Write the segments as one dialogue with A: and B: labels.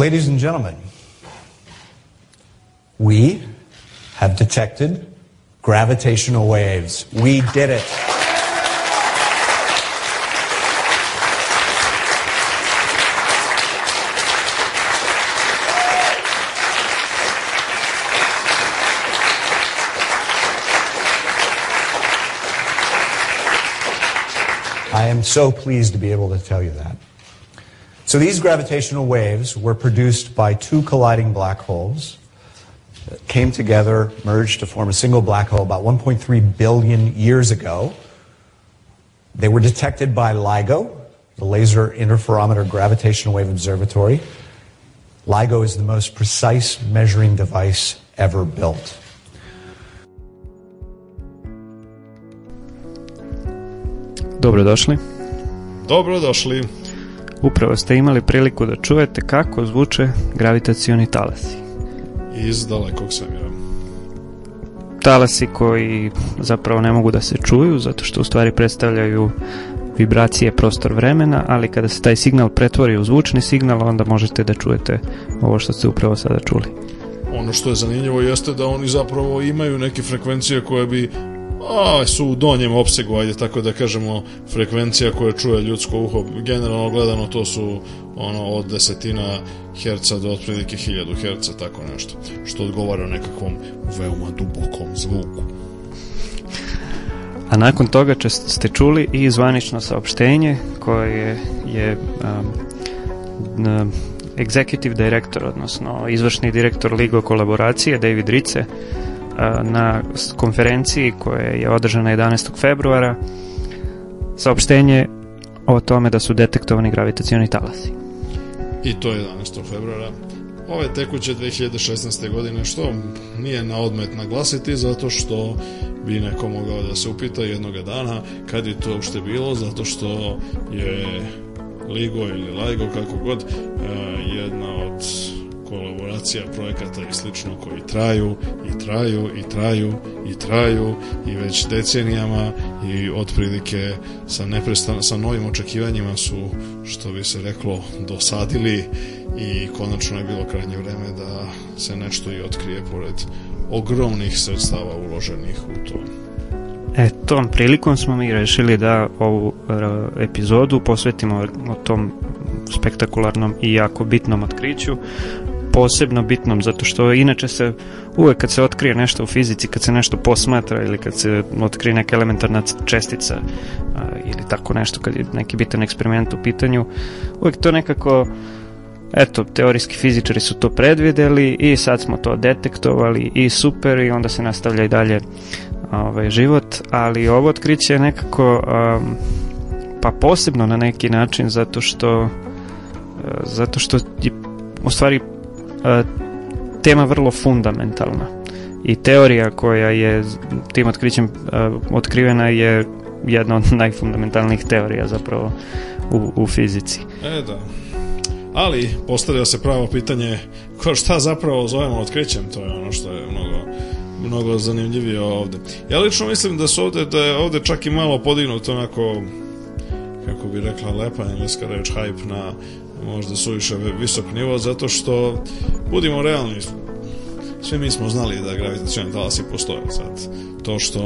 A: Ladies and gentlemen, we have detected gravitational waves. We did it. I am so pleased to be able to tell you that. So these gravitational waves were produced by two colliding black holes that came together, merged to form a single black hole about 1.3 billion years ago. They were detected by LIGO, the Laser Interferometer Gravitational Wave Observatory. LIGO is the most precise measuring device ever built.
B: Dobrodošli.
C: Dobrodošli.
B: Upravo ste imali priliku da čujete kako zvuče gravitacioni talasi.
C: Iz dalekog svemira.
B: Talasi koji zapravo ne mogu da se čuju zato što u stvari predstavljaju vibracije prostor vremena, ali kada se taj signal pretvori u zvučni signal, onda možete da čujete ovo što ste upravo sada čuli.
C: Ono što je zanimljivo jeste da oni zapravo imaju neke frekvencije koje bi a, su u donjem opsegu, ajde tako da kažemo, frekvencija koje čuje ljudsko uho. Generalno gledano to su ono od desetina herca do otprilike hiljadu herca, tako nešto, što odgovara nekakvom veoma dubokom zvuku.
B: A nakon toga ste čuli i zvanično saopštenje koje je um, executive director, odnosno izvršni direktor Ligo kolaboracije, David Rice, na konferenciji koja je održana 11. februara saopštenje o tome da su detektovani gravitacioni talasi.
C: I to je 11. februara ove tekuće 2016. godine, što nije na odmet naglasiti, zato što bi neko mogao da se upita jednoga dana kad je to uopšte bilo, zato što je Ligo ili Laigo, kako god, jedna od kolaboracija projekata i slično koji traju i traju i traju i traju i već decenijama i otprilike sa neprestan sa novim očekivanjima su što bi se reklo dosadili i konačno je bilo krajnje vreme da se nešto i otkrije pored ogromnih sredstava uloženih u to.
B: E, tom prilikom smo mi rešili da ovu e, epizodu posvetimo o tom spektakularnom i jako bitnom otkriću posebno bitnom zato što inače se uvek kad se otkrije nešto u fizici, kad se nešto posmatra ili kad se otkrije neka elementarna čestica a, ili tako nešto kad je neki bitan eksperiment u pitanju, uvek to nekako eto, teorijski fizičari su to predvideli i sad smo to detektovali i super i onda se nastavlja i dalje ovaj, život, ali ovo otkriće je nekako um, pa posebno na neki način zato što zato što je u stvari tema vrlo fundamentalna i teorija koja je tim otkrićem otkrivena je jedna od najfundamentalnijih teorija zapravo u, u fizici.
C: E da. Ali postavlja se pravo pitanje ko šta zapravo zovemo otkrićem, to je ono što je mnogo mnogo zanimljivije ovde. Ja lično mislim da su ovde, da je ovde čak i malo podignuto onako kako bi rekla lepa engleska reč hype na možda suviše visok nivo, zato što, budimo realni, svi mi smo znali da gravitacioni talasi postoje sad. To što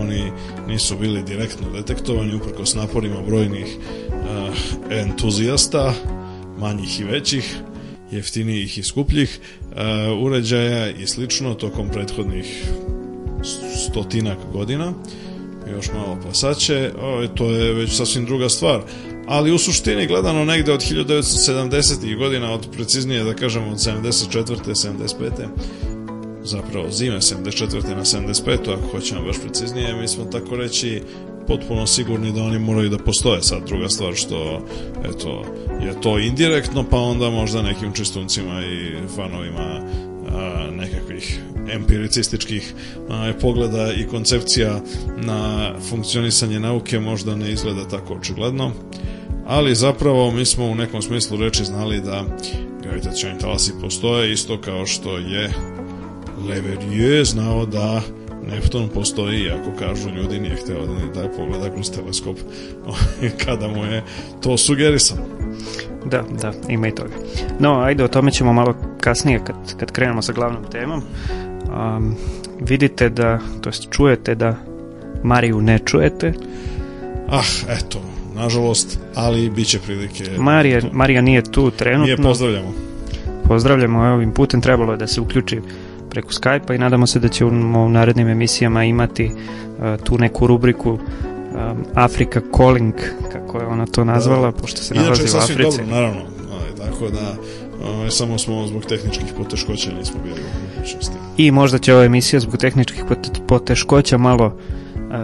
C: oni nisu bili direktno detektovani uprkos naporima brojnih uh, entuzijasta, manjih i većih, jeftinijih i skupljih uh, uređaja i slično tokom prethodnih stotinak godina još malo pa sad će, o, to je već sasvim druga stvar ali u suštini gledano negde od 1970. godina, od preciznije da kažemo od 74. 75. zapravo zime 74. na 75. ako hoćemo baš preciznije, mi smo tako reći potpuno sigurni da oni moraju da postoje sad druga stvar što eto, je to indirektno pa onda možda nekim čistuncima i fanovima a, nekakvih empiricističkih a, pogleda i koncepcija na funkcionisanje nauke možda ne izgleda tako očigledno ali zapravo mi smo u nekom smislu reči znali da gravitacioni talasi postoje isto kao što je Leverrier znao da Neptun postoji, iako kažu ljudi nije hteo da ni da pogleda kroz teleskop kada mu je to sugerisano.
B: Da, da, ima i toga. No, ajde, o tome ćemo malo kasnije kad, kad krenemo sa glavnom temom. Um, vidite da, to jest čujete da Mariju ne čujete.
C: Ah, eto, nažalost, ali bit će prilike.
B: Marija, Marija nije tu trenutno.
C: Nije pozdravljamo.
B: Pozdravljamo, ovim putem trebalo je da se uključi preko Skype-a i nadamo se da ćemo u narednim emisijama imati uh, tu neku rubriku um, Africa Calling, kako je ona to nazvala,
C: Da.
B: pošto se
C: Inače
B: nalazi u
C: sasvim
B: Africi.
C: dobro, naravno. Ovaj, tako da, ovaj, samo smo zbog tehničkih poteškoća nismo bili u mogućnosti.
B: I možda će ova emisija zbog tehničkih pot- poteškoća malo uh,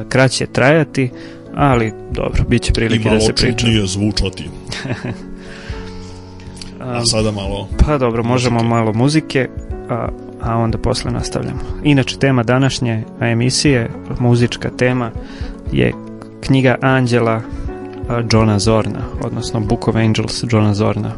B: kraće trajati, ali dobro, bit će
C: I
B: prilike
C: malo
B: da se priča.
C: čudnije zvučati. A sada malo...
B: Pa dobro, možemo
C: Muzike.
B: malo muzike, a, a onda posle nastavljamo. Inače, tema današnje emisije, muzička tema, je knjiga Anđela Johna Zorna, odnosno Book of Angels Johna Zorna.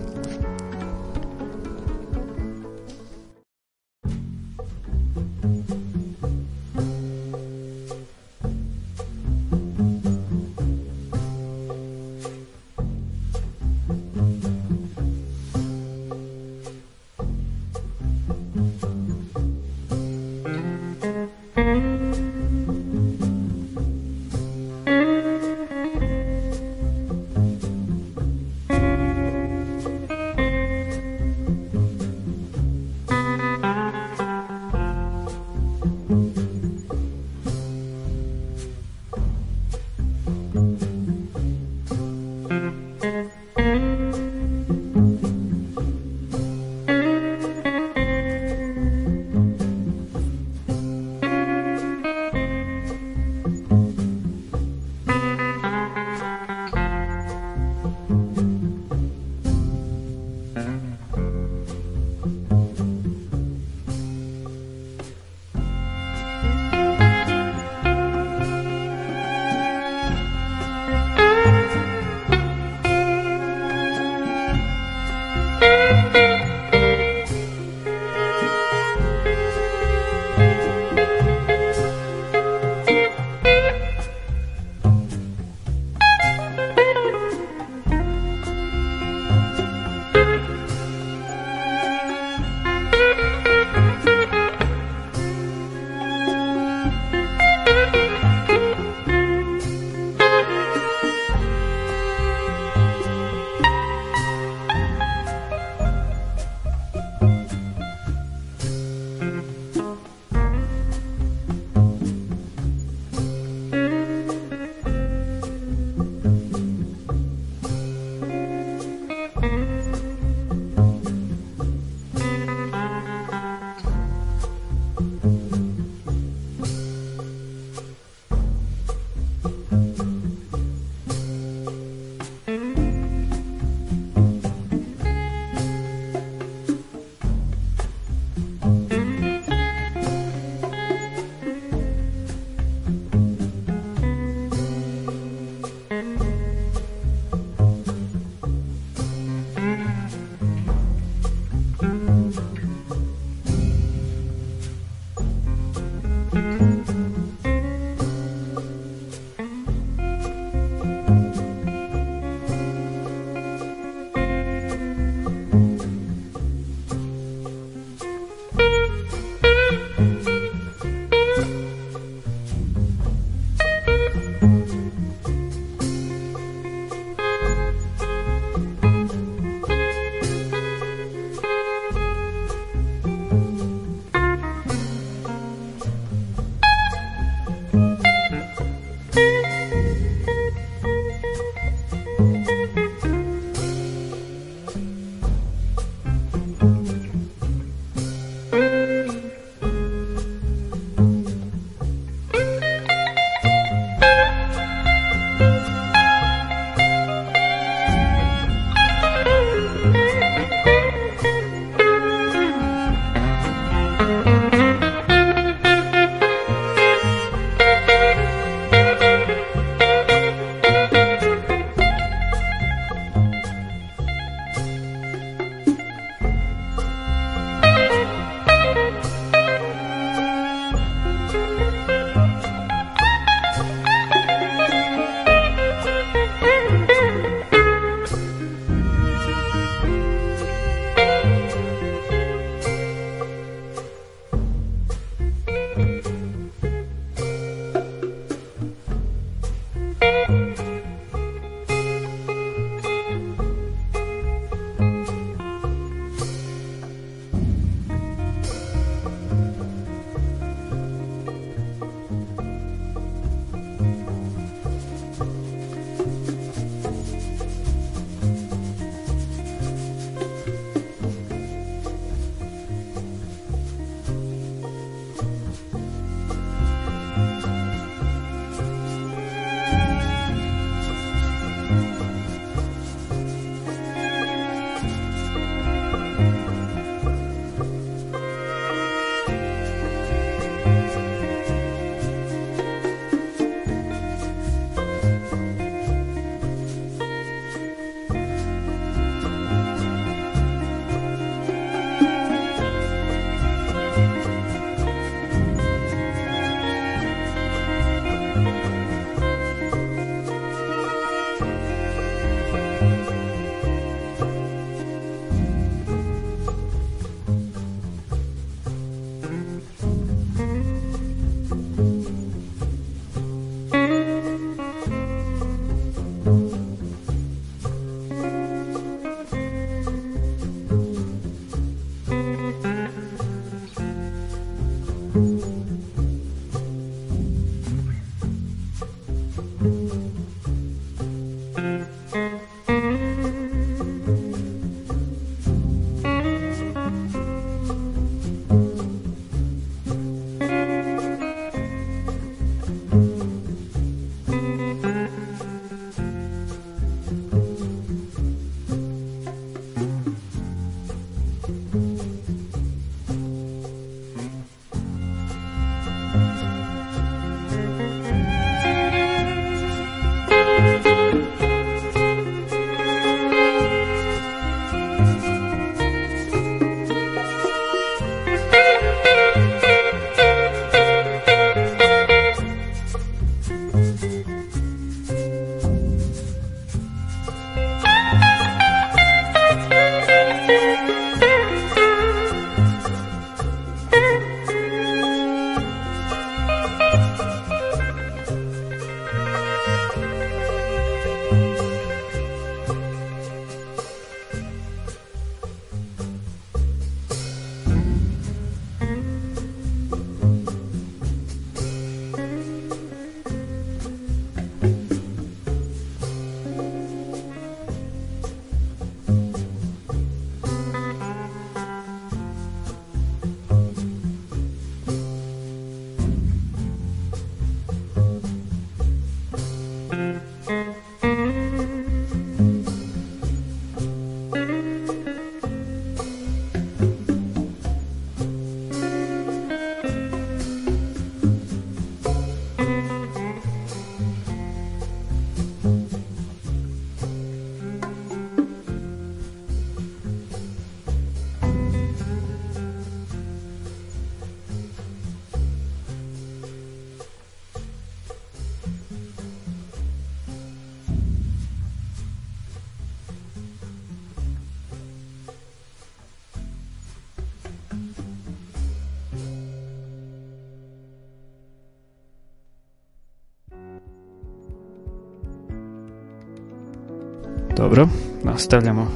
B: Dobro, nastavljamo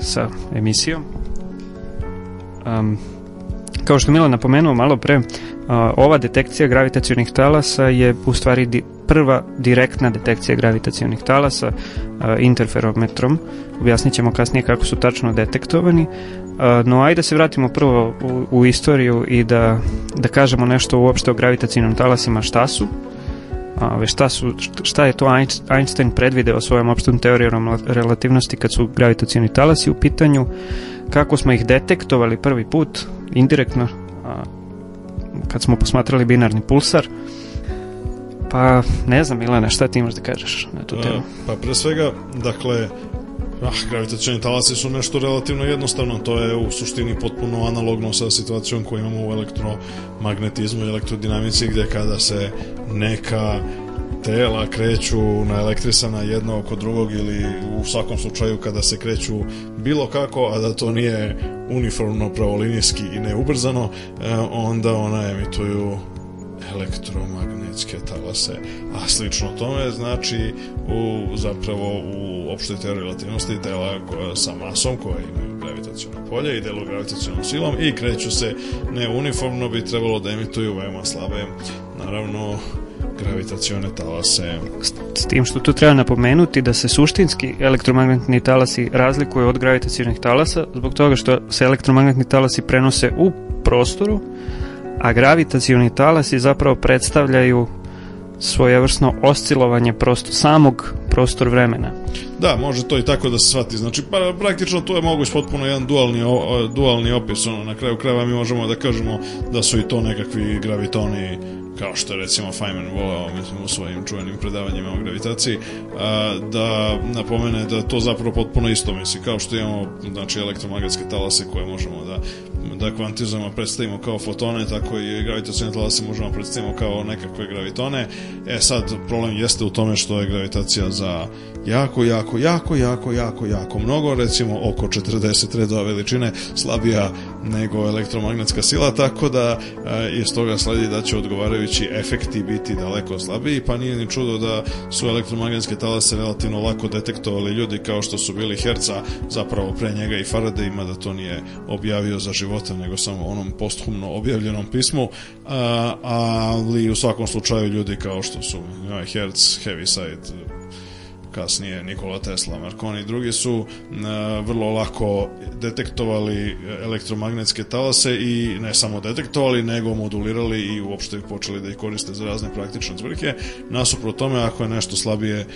B: sa emisijom. Um, kao što Milan napomenuo malo pre, uh, ova detekcija gravitacionih talasa je u stvari di, prva direktna detekcija gravitacionih talasa uh, interferometrom. Objasnit ćemo kasnije kako su tačno detektovani. Uh, no, ajde da se vratimo prvo u, u istoriju i da, da kažemo nešto uopšte o gravitacijnim talasima, šta su, Ove, šta, su, šta je to Einstein predvideo svojom opštom teorijom relativnosti kad su gravitacijni talasi u pitanju, kako smo ih detektovali prvi put, indirektno, a, kad smo posmatrali binarni pulsar, pa ne znam Milane, šta ti imaš da kažeš na tu temu?
C: Pa pre svega, dakle, Ah, gravitacioni talasi su nešto relativno jednostavno, to je u suštini potpuno analogno sa situacijom koju imamo u elektromagnetizmu i elektrodinamici gde kada se neka tela kreću na elektrisana jedno oko drugog ili u svakom slučaju kada se kreću bilo kako, a da to nije uniformno pravolinijski i neubrzano, e, onda ona emituju elektromagnetske talase. A slično tome znači u, zapravo u opštoj teoriji relativnosti tela koja, sa masom koja imaju gravitacijono polje i delu gravitacijonom silom i kreću se neuniformno bi trebalo da emituju veoma slabe naravno gravitacione talase.
B: S tim što tu treba napomenuti da se suštinski elektromagnetni talasi razlikuju od gravitacionih talasa zbog toga što se elektromagnetni talasi prenose u prostoru, a gravitacioni talasi zapravo predstavljaju svojevrsno oscilovanje prosto, samog prostor vremena.
C: Da, može to i tako da se shvati. Znači, pa, praktično to je moguć potpuno jedan dualni, o, dualni opis. Ono, na kraju krajeva mi možemo da kažemo da su i to nekakvi gravitoni kao što je recimo Feynman volao mislim, u svojim čuvenim predavanjima o gravitaciji a, da napomene da to zapravo potpuno isto misli kao što imamo znači elektromagnetske talase koje možemo da da kvantizujemo, predstavimo kao fotone, tako i gravitacijne talase možemo predstavimo kao nekakve gravitone. E sad, problem jeste u tome što je gravitacija za jako, jako, jako, jako, jako, jako mnogo, recimo oko 40 redova veličine, slabija nego elektromagnetska sila, tako da e, iz toga sledi da će odgovarajući efekti biti daleko slabiji, pa nije ni čudo da su elektromagnetske talase relativno lako detektovali ljudi kao što su bili Herca, zapravo pre njega i Faraday, ima da to nije objavio za života, nego samo onom posthumno objavljenom pismu, a, ali u svakom slučaju ljudi kao što su Hertz, Heaviside, kasnije Nikola Tesla, Marconi i drugi su vrlo lako detektovali elektromagnetske talase i ne samo detektovali, nego modulirali i uopšte počeli da ih koriste za razne praktične zvrke. Nasuprot tome, ako je nešto slabije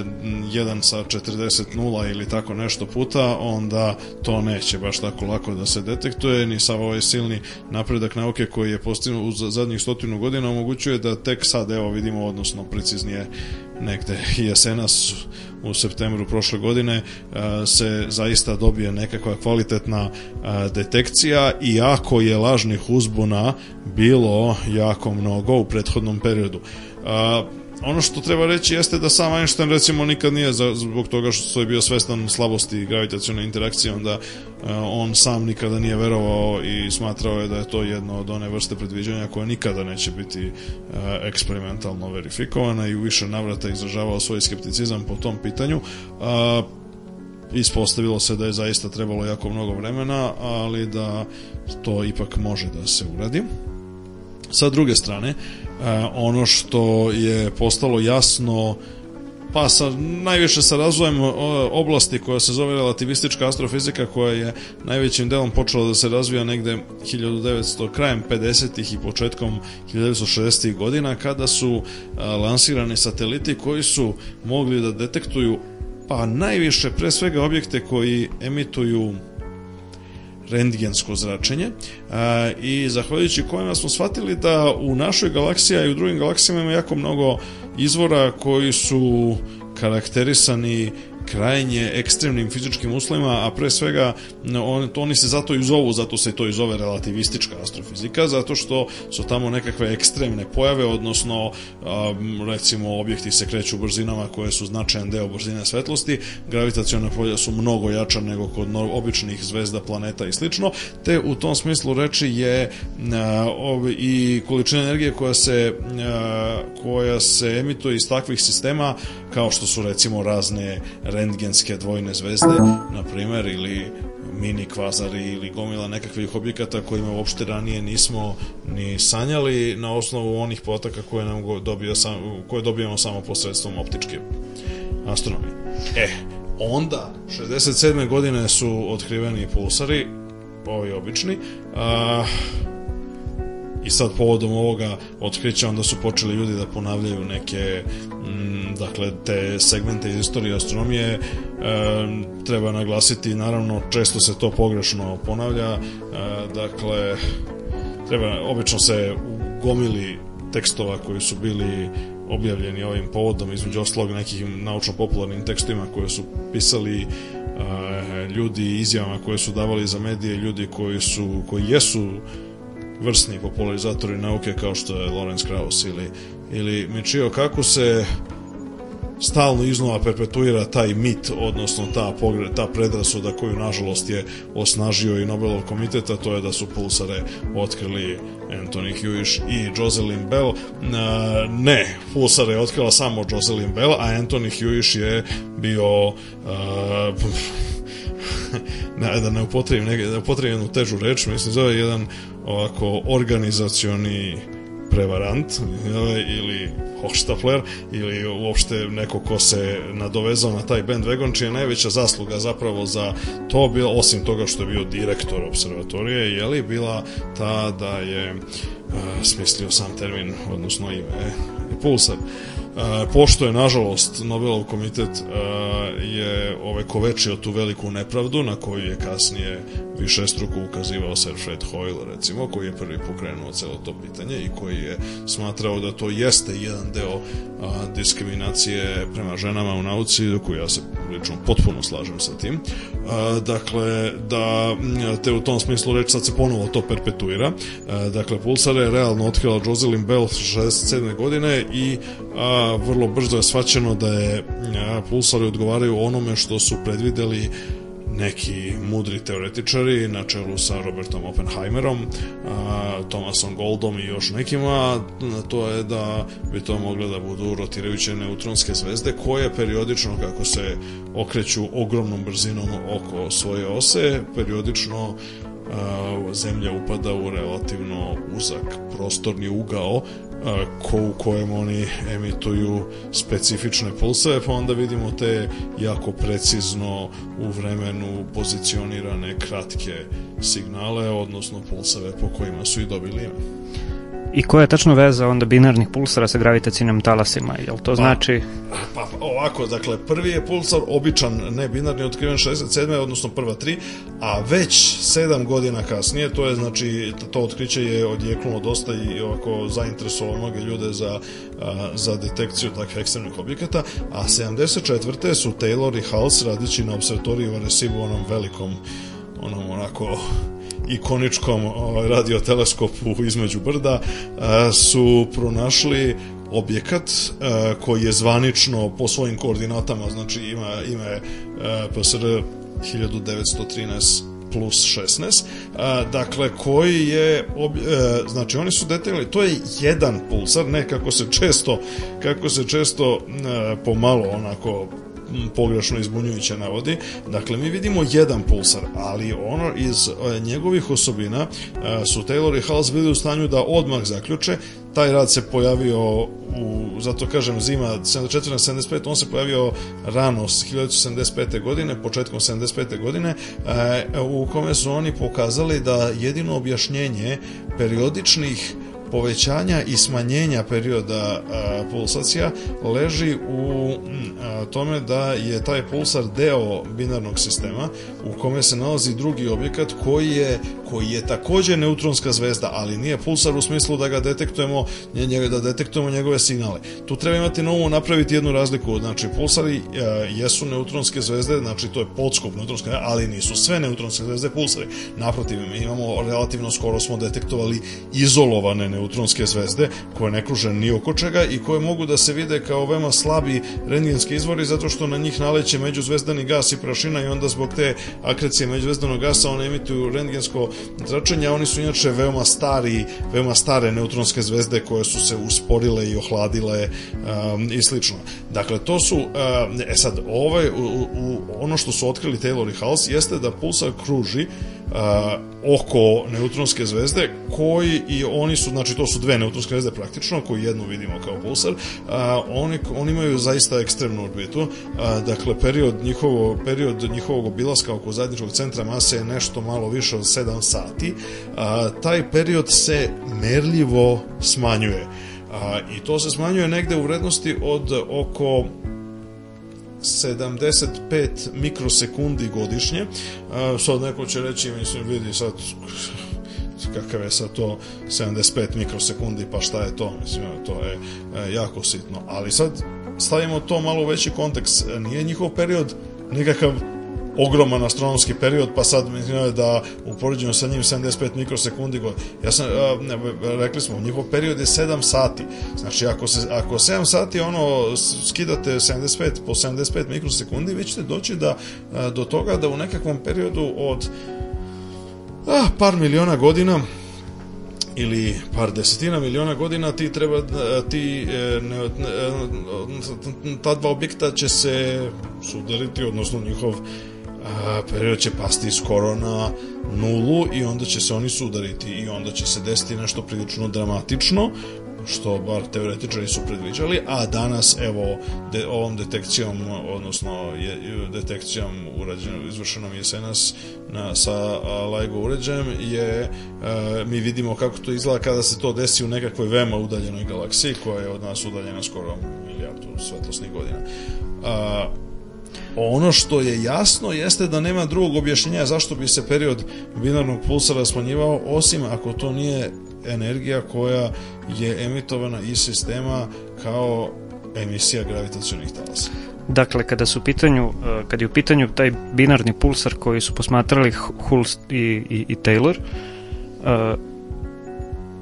C: 1 sa 40 nula ili tako nešto puta, onda to neće baš tako lako da se detektuje, ni sa ovaj silni napredak nauke koji je postignut u zadnjih stotinu godina omogućuje da tek sad, evo vidimo, odnosno preciznije negde jesenas u septembru prošle godine se zaista dobije nekakva kvalitetna detekcija i ako je lažnih uzbuna bilo jako mnogo u prethodnom periodu ono što treba reći jeste da sam Einstein recimo nikad nije zbog toga što je bio svestan slabosti gravitacione interakcije onda uh, on sam nikada nije verovao i smatrao je da je to jedno od one vrste predviđanja koja nikada neće biti uh, eksperimentalno verifikovana i u više navrata izražavao svoj skepticizam po tom pitanju uh, ispostavilo se da je zaista trebalo jako mnogo vremena ali da to ipak može da se uradi. Sa druge strane E, ono što je postalo jasno pa sa, najviše sa razvojem oblasti koja se zove relativistička astrofizika koja je najvećim delom počela da se razvija negde 1900, krajem 50. i početkom 1960. godina kada su e, lansirani sateliti koji su mogli da detektuju pa najviše pre svega objekte koji emituju rentgensko zračenje. A, i zahvaljujući kojima smo shvatili da u našoj galaksiji i u drugim galaksijama ima jako mnogo izvora koji su karakterisani krajnje ekstremnim fizičkim uslovima, a pre svega on, oni se zato i zovu, zato se to i zove relativistička astrofizika, zato što su tamo nekakve ekstremne pojave, odnosno um, recimo objekti se kreću brzinama koje su značajan deo brzine svetlosti, gravitacione polja su mnogo jača nego kod običnih zvezda, planeta i slično, te u tom smislu reči je uh, i količina energije koja se uh, koja se emituje iz takvih sistema kao što su recimo razne rentgenske dvojne zvezde, na primer, ili mini kvazari ili gomila nekakvih objekata kojima uopšte ranije nismo ni sanjali na osnovu onih potaka koje nam dobija sam, koje dobijamo samo posredstvom optičke astronomije. E, onda 67. godine su otkriveni pulsari, ovi obični, a, i sad povodom ovoga otkrića onda su počeli ljudi da ponavljaju neke m, dakle te segmente iz istorije astronomije. E, treba naglasiti naravno često se to pogrešno ponavlja. E, dakle treba obično se u gomili tekstova koji su bili objavljeni ovim povodom između oslog nekih naučno-popularnim tekstovima koje su pisali e, ljudi izjavama koje su davali za medije ljudi koji su koji jesu vrsni popularizatori nauke kao što je Lorenz Krauss ili, ili Michio kako se stalno iznova perpetuira taj mit, odnosno ta, pogre, ta predrasuda koju nažalost je osnažio i Nobelov komitet, a to je da su pulsare otkrili Anthony Hewish i Jocelyn Bell. Ne, pulsare je otkrila samo Jocelyn Bell, a Anthony Hewish je bio uh, da ne upotrebim, ne, da upotrebim jednu težu reč, mislim, zove jedan ovako organizacioni prevarant ili hoštapler ili uopšte neko ko se nadovezao na taj bandwagon čija je najveća zasluga zapravo za to bila, osim toga što je bio direktor observatorije, je li bila ta da je uh, smislio sam termin, odnosno ime Pulsar. Uh, pošto je nažalost Nobelov komitet uh, je ove kovečio tu veliku nepravdu na koju je kasnije više struku ukazivao Sir Fred Hoyle recimo koji je prvi pokrenuo celo to pitanje i koji je smatrao da to jeste jedan deo diskriminacije prema ženama u nauci dok ja se lično potpuno slažem sa tim dakle da te u tom smislu reći sad se ponovo to perpetuira dakle Pulsar je realno otkrila Jocelyn Bell 67. godine i vrlo brzo je svaćeno da je Pulsari odgovaraju onome što su predvideli neki mudri teoretičari na čelu sa Robertom Oppenheimerom, Thomasom Goldom i još nekima, to je da bi to mogle da budu rotirajuće neutronske zvezde koje periodično kako se okreću ogromnom brzinom oko svoje ose, periodično zemlja upada u relativno uzak prostorni ugao ko, u kojem oni emituju specifične pulseve, pa onda vidimo te jako precizno u vremenu pozicionirane kratke signale, odnosno pulseve po kojima su i dobili ime.
B: I koja je tačno veza onda binarnih pulsara sa gravitacijnim talasima? Jel to znači...
C: Pa, pa ovako, dakle, prvi je pulsar običan, ne binarni, otkriven 67. odnosno prva tri, a već sedam godina kasnije, to je znači, to otkriće je odjeknulo dosta i ovako zainteresovalo mnoge ljude za, a, za detekciju takvih ekstremnih objekata, a 74. su Taylor i Hals radići na observatoriju u Arecibo, onom velikom, onom onako ikoničkom ovaj, radioteleskopu između brda su pronašli objekat koji je zvanično po svojim koordinatama, znači ima ime PSR 1913 plus 16, a, dakle koji je znači oni su detaljni, to je jedan pulsar, ne kako se često kako se često pomalo onako pogrešno izbunjujuće navodi. Dakle, mi vidimo jedan pulsar, ali ono iz e, njegovih osobina e, su Taylor i Hals bili u stanju da odmah zaključe taj rad se pojavio u, zato kažem zima 74 na 75, on se pojavio rano 1975. godine, početkom 75. godine, e, u kome su oni pokazali da jedino objašnjenje periodičnih povećanja i smanjenja perioda pulsacija leži u a, tome da je taj pulsar deo binarnog sistema u kome se nalazi drugi objekat koji je, koji je takođe neutronska zvezda, ali nije pulsar u smislu da ga detektujemo, njega, da detektujemo njegove signale. Tu treba imati na umu napraviti jednu razliku, znači pulsari a, jesu neutronske zvezde, znači to je podskup neutronske, ali nisu sve neutronske zvezde pulsari. Naprotiv, imamo relativno skoro smo detektovali izolovane neutronske zvezde koje ne kruže ni oko čega i koje mogu da se vide kao veoma slabi rengenski izvori zato što na njih naleće međuzvezdani gas i prašina i onda zbog te akrecije međuzvezdanog gasa one emituju rengensko zračenje, a oni su inače veoma stari, veoma stare neutronske zvezde koje su se usporile i ohladile um, i slično. Dakle, to su, um, e sad, ovaj, u, u, ono što su otkrili Taylor i Hals jeste da pulsar kruži oko neutronske zvezde koji i oni su, znači to su dve neutronske zvezde praktično, koji jednu vidimo kao pulsar, uh, oni, oni imaju zaista ekstremnu orbitu, uh, dakle period, njihovo, period njihovog obilaska oko zajedničkog centra mase je nešto malo više od 7 sati, uh, taj period se merljivo smanjuje. A, I to se smanjuje negde u vrednosti od oko 75 mikrosekundi godišnje. A, sad neko će reći, mislim, vidi sad kakav je sad to 75 mikrosekundi, pa šta je to? Mislim, to je e, jako sitno. Ali sad stavimo to malo u veći kontekst. Nije njihov period nikakav ogroman astronomski period, pa sad mislim da u poređenju sa njim 75 mikrosekundi god. Ja sam, ne, rekli smo, njihov period je 7 sati. Znači, ako, se, ako 7 sati ono skidate 75 po 75 mikrosekundi, vi ćete doći da, do toga da u nekakvom periodu od ah, par miliona godina ili par desetina miliona godina ti treba ti ne, ne, ta dva objekta će se sudariti odnosno njihov period će pasti skoro na nulu i onda će se oni sudariti i onda će se desiti nešto prilično dramatično što bar teoretičari su predviđali, a danas evo de, ovom detekcijom, odnosno je, detekcijom urađenom, izvršenom jesenas na, sa LIGO uređajem je a, mi vidimo kako to izgleda kada se to desi u nekakvoj veoma udaljenoj galaksiji koja je od nas udaljena skoro milijardu svetlosnih godina. A, Ono što je jasno jeste da nema drugog objašnjenja zašto bi se period binarnog pulsara smanjivao, osim ako to nije energija koja je emitovana iz sistema kao emisija gravitacionih talasa.
B: Dakle, kada su u pitanju, kad je u pitanju taj binarni pulsar koji su posmatrali Hulst i, i, i Taylor, uh,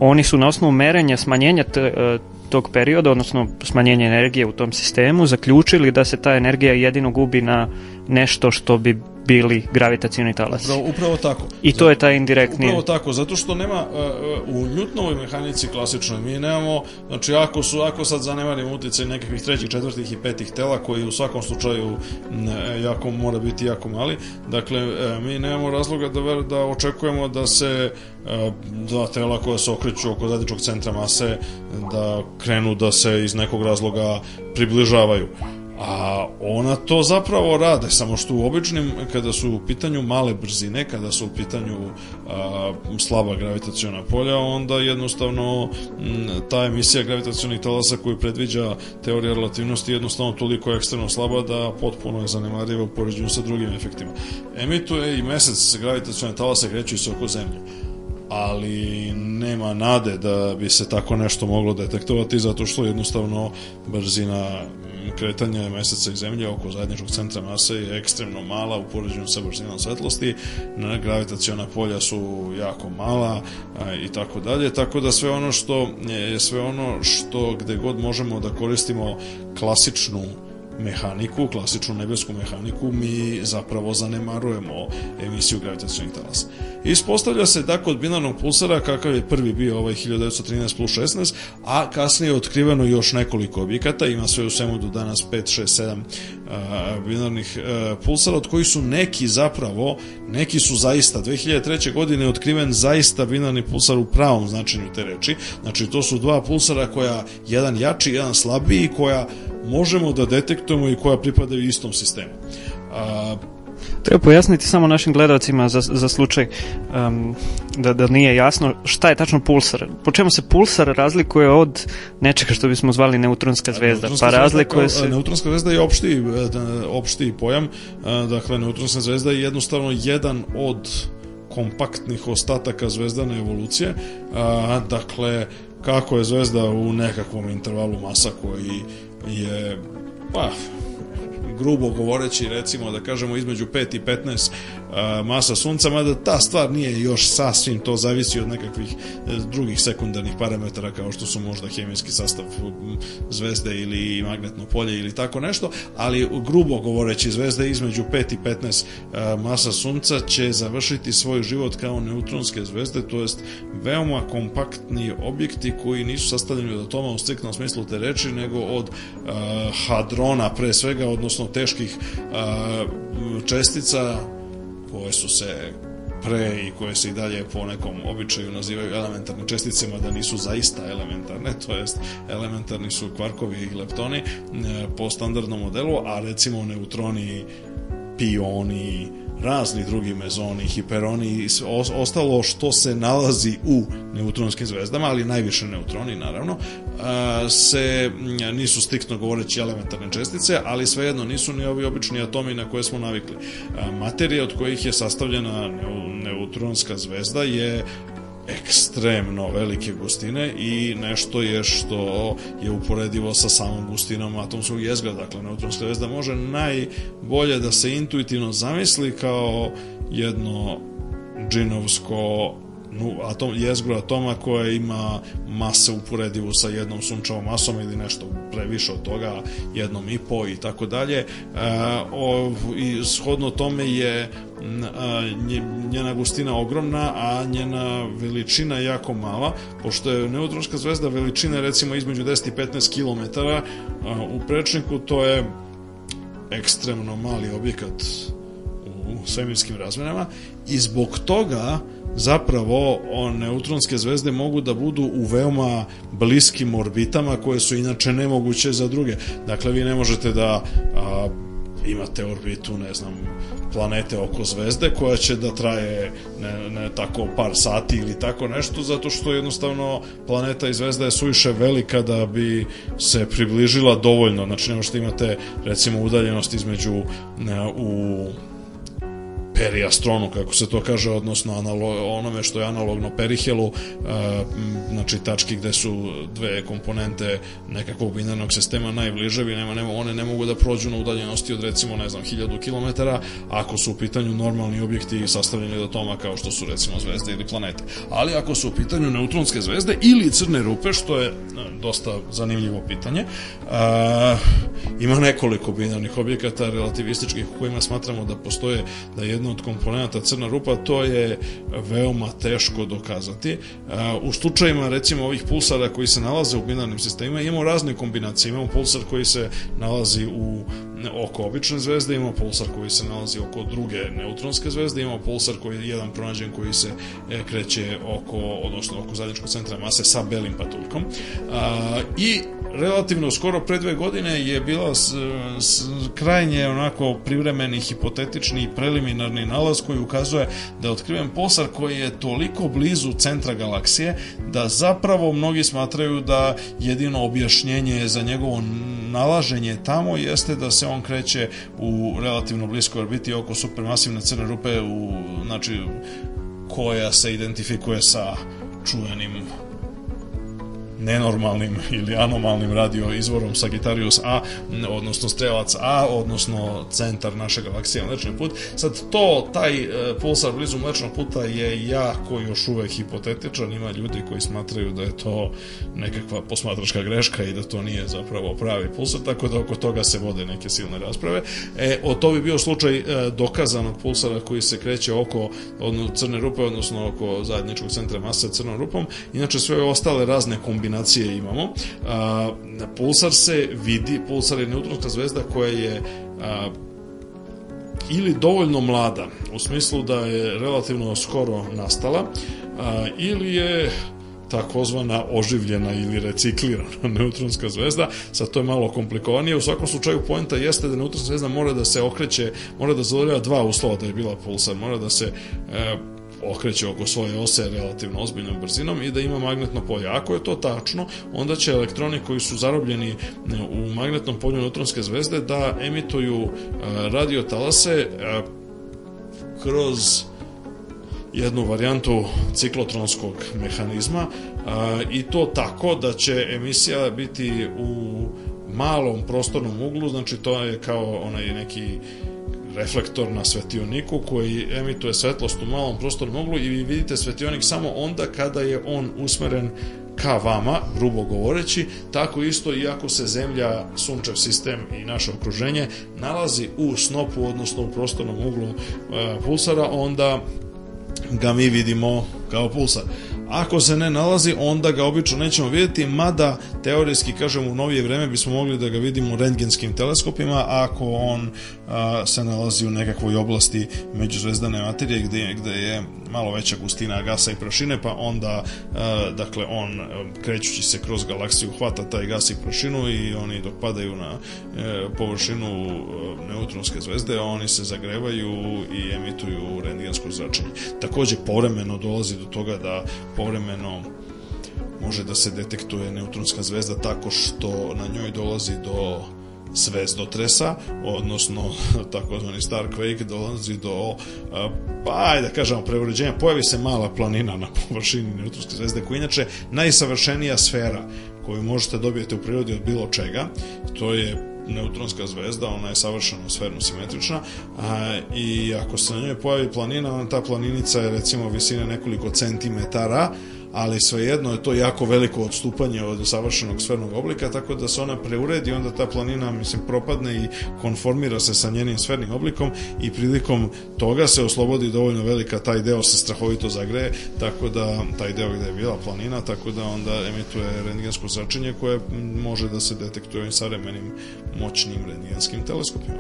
B: oni su na osnovu merenja smanjenja te, uh, tog perioda, odnosno smanjenje energije u tom sistemu, zaključili da se ta energija jedino gubi na nešto što bi bili gravitacijni talasi.
C: Upravo, upravo tako.
B: I to je taj indirektni...
C: Upravo tako, zato što nema uh, u Newtonovoj mehanici klasičnoj mi nemamo, znači ako su, ako sad zanemarimo utjecaj nekakvih trećih, četvrtih i petih tela koji u svakom slučaju ne, jako mora biti jako mali, dakle uh, mi nemamo razloga da, da očekujemo da se dva tela koja se okreću oko zadničkog centra mase da krenu da se iz nekog razloga približavaju a ona to zapravo rade, samo što u običnim, kada su u pitanju male brzine, kada su u pitanju a, slaba gravitacijona polja, onda jednostavno m, ta emisija gravitacionih talasa koju predviđa teorija relativnosti jednostavno toliko ekstremno slaba da potpuno je zanemariva u poređenju sa drugim efektima. Emituje i mesec gravitacione talase kreću se oko zemlje ali nema nade da bi se tako nešto moglo detektovati zato što jednostavno brzina kretanja meseca i zemlje oko zajedničkog centra mase je ekstremno mala u poređenju sa brzinom svetlosti, gravitaciona polja su jako mala i tako dalje, tako da sve ono što sve ono što gde god možemo da koristimo klasičnu mehaniku, klasičnu nebesku mehaniku, mi zapravo zanemarujemo emisiju gravitacionih talasa. Ispostavlja se da kod binarnog pulsara, kakav je prvi bio ovaj 1913 plus 16, a kasnije je otkriveno još nekoliko objekata, ima sve u svemu do danas 5, 6, 7 uh, binarnih pulsara, od kojih su neki zapravo, neki su zaista, 2003. godine je otkriven zaista binarni pulsar u pravom značenju te reči, znači to su dva pulsara koja, jedan jači, jedan slabiji, koja možemo da detektujemo i koja pripadaju istom sistemu. A,
B: Treba pojasniti samo našim gledalcima za, za slučaj um, da, da nije jasno šta je tačno pulsar. Po čemu se pulsar razlikuje od nečega što bismo zvali neutronska zvezda?
C: Neutronska
B: pa
C: zvezda
B: razlikuje
C: kao-
B: se...
C: Neutronska zvezda je opšti, e, opšti pojam. Dakle, neutronska zvezda je jednostavno jedan od kompaktnih ostataka zvezdane evolucije. Dakle, kako je zvezda u nekakvom intervalu masa koji je, pa, grubo govoreći recimo da kažemo između 5 i 15 a, masa sunca, mada ta stvar nije još sasvim, to zavisi od nekakvih e, drugih sekundarnih parametara kao što su možda hemijski sastav zvezde ili magnetno polje ili tako nešto, ali grubo govoreći zvezde između 5 i 15 a, masa sunca će završiti svoj život kao neutronske zvezde, to jest veoma kompaktni objekti koji nisu sastavljeni od atoma u striktnom smislu te reči, nego od hadrona pre svega, odnosno teških a, čestica koje su se pre i koje se i dalje po nekom običaju nazivaju elementarnim česticama da nisu zaista elementarne, to jest elementarni su kvarkovi i leptoni e, po standardnom modelu, a recimo neutroni, pioni, razni drugi mezoni, hiperoni i ostalo što se nalazi u neutronskim zvezdama, ali najviše neutroni naravno, se nisu striktno govoreći elementarne čestice, ali svejedno nisu ni ovi obični atomi na koje smo navikli. Materija od kojih je sastavljena neu- neutronska zvezda je ekstremno velike gustine i nešto je što je uporedivo sa samom gustinom atomskog jezgra. Dakle, neutronska zvezda može najbolje da se intuitivno zamisli kao jedno džinovsko nu, atom, jezgro atoma koja ima mase uporedivu sa jednom sunčevom masom ili nešto previše od toga, jednom i po i tako dalje. E, I shodno tome je njena gustina ogromna, a njena veličina jako mala, pošto je neutronska zvezda veličine recimo između 10 i 15 km, u prečniku to je ekstremno mali objekat u svemirskim razmerama i zbog toga zapravo neutronske zvezde mogu da budu u veoma bliskim orbitama koje su inače nemoguće za druge. Dakle, vi ne možete da a, imate orbitu, ne znam, planete oko zvezde koja će da traje ne, ne tako par sati ili tako nešto zato što jednostavno planeta i zvezda je suviše velika da bi se približila dovoljno. Znači ne možete imate recimo udaljenost između ne, u periastronu, kako se to kaže, odnosno analo, onome što je analogno perihelu, m, znači tački gde su dve komponente nekakvog binarnog sistema najbliže, nema, nema, one ne mogu da prođu na udaljenosti od recimo, ne znam, 1000 km, ako su u pitanju normalni objekti sastavljeni od atoma kao što su recimo zvezde ili planete. Ali ako su u pitanju neutronske zvezde ili crne rupe, što je e, dosta zanimljivo pitanje, a, ima nekoliko binarnih objekata relativističkih u kojima smatramo da postoje da je jedna od komponenta crna rupa, to je veoma teško dokazati. A, U slučajima recimo ovih pulsara koji se nalaze u binarnim sistemima imamo razne kombinacije. Imamo pulsar koji se nalazi u oko obične zvezde, imamo pulsar koji se nalazi oko druge neutronske zvezde, imamo pulsar koji je jedan pronađen koji se e, kreće oko, odnosno oko zajedničkog centra mase sa belim patuljkom. A, I relativno skoro pre dve godine je bila s, s, krajnje onako privremeni, hipotetični i preliminarni nalaz koji ukazuje da je otkriven pulsar koji je toliko blizu centra galaksije da zapravo mnogi smatraju da jedino objašnjenje za njegovo nalaženje tamo jeste da se on kreće u relativno bliskoj orbiti oko supermasivne crne rupe u, znači, koja se identifikuje sa čuvenim nenormalnim ili anomalnim radio izvorom Sagittarius A, odnosno strelac A, odnosno centar naše galaksije Mlečni put. Sad to, taj e, pulsar blizu Mlečnog puta je jako još uvek hipotetičan, ima ljudi koji smatraju da je to nekakva posmatračka greška i da to nije zapravo pravi pulsar, tako da oko toga se vode neke silne rasprave. E, o to bi bio slučaj e, dokazanog pulsara koji se kreće oko odno, crne rupe, odnosno oko zajedničkog centra mase crnom rupom. Inače sve ostale razne kombinacije kombinacije imamo. A, pulsar se vidi, pulsar je neutronska zvezda koja je ili dovoljno mlada, u smislu da je relativno skoro nastala, ili je takozvana oživljena ili reciklirana neutronska zvezda, sad to je malo komplikovanije, u svakom slučaju poenta jeste da neutronska zvezda mora da se okreće, mora da zadovoljava dva uslova da je bila pulsar, mora da se e, okreće oko svoje ose relativno ozbiljnom brzinom i da ima magnetno polje. Ako je to tačno, onda će elektroni koji su zarobljeni u magnetnom polju neutronske zvezde da emituju e, radiotalase e, kroz jednu varijantu ciklotronskog mehanizma i to tako da će emisija biti u malom prostornom uglu, znači to je kao onaj neki reflektor na svetioniku koji emituje svetlost u malom prostornom uglu i vi vidite svetionik samo onda kada je on usmeren ka vama, grubo govoreći, tako isto i ako se Zemlja, Sunčev sistem i naše okruženje nalazi u snopu, odnosno u prostornom uglu e, pulsara, onda ga mi vidimo kao pulsar. Ako se ne nalazi, onda ga obično nećemo vidjeti, mada teorijski, kažem, u novije vreme bismo mogli da ga vidimo u rentgenskim teleskopima, ako on a, se nalazi u nekakvoj oblasti međuzvezdane materije gde, gde je malo veća gustina gasa i prašine, pa onda, a, dakle, on krećući se kroz galaksiju hvata taj gas i prašinu i oni dok padaju na e, površinu e, neutronske zvezde, oni se zagrevaju i emituju rentgensko zračenje. Takođe, povremeno dolazi do toga da povremeno može da se detektuje neutronska zvezda tako što na njoj dolazi do zvezdotresa, odnosno takozvani star quake dolazi do pa ajde da kažemo preuređenja, pojavi se mala planina na površini neutronske zvezde koja je inače najsavršenija sfera koju možete dobijete u prirodi od bilo čega, to je neutronska zvezda, ona je savršeno sferno simetrična a, i ako se na njoj pojavi planina, ta planinica je recimo visine nekoliko centimetara, ali svejedno je to jako veliko odstupanje od savršenog sfernog oblika, tako da se ona preuredi, onda ta planina, mislim, propadne i konformira se sa njenim sfernim oblikom i prilikom toga se oslobodi dovoljno velika, taj deo se strahovito zagreje, tako da taj deo gde je bila planina, tako da onda emituje rentgensko zračenje koje može da se detektuje ovim savremenim moćnim rentgenskim teleskopima.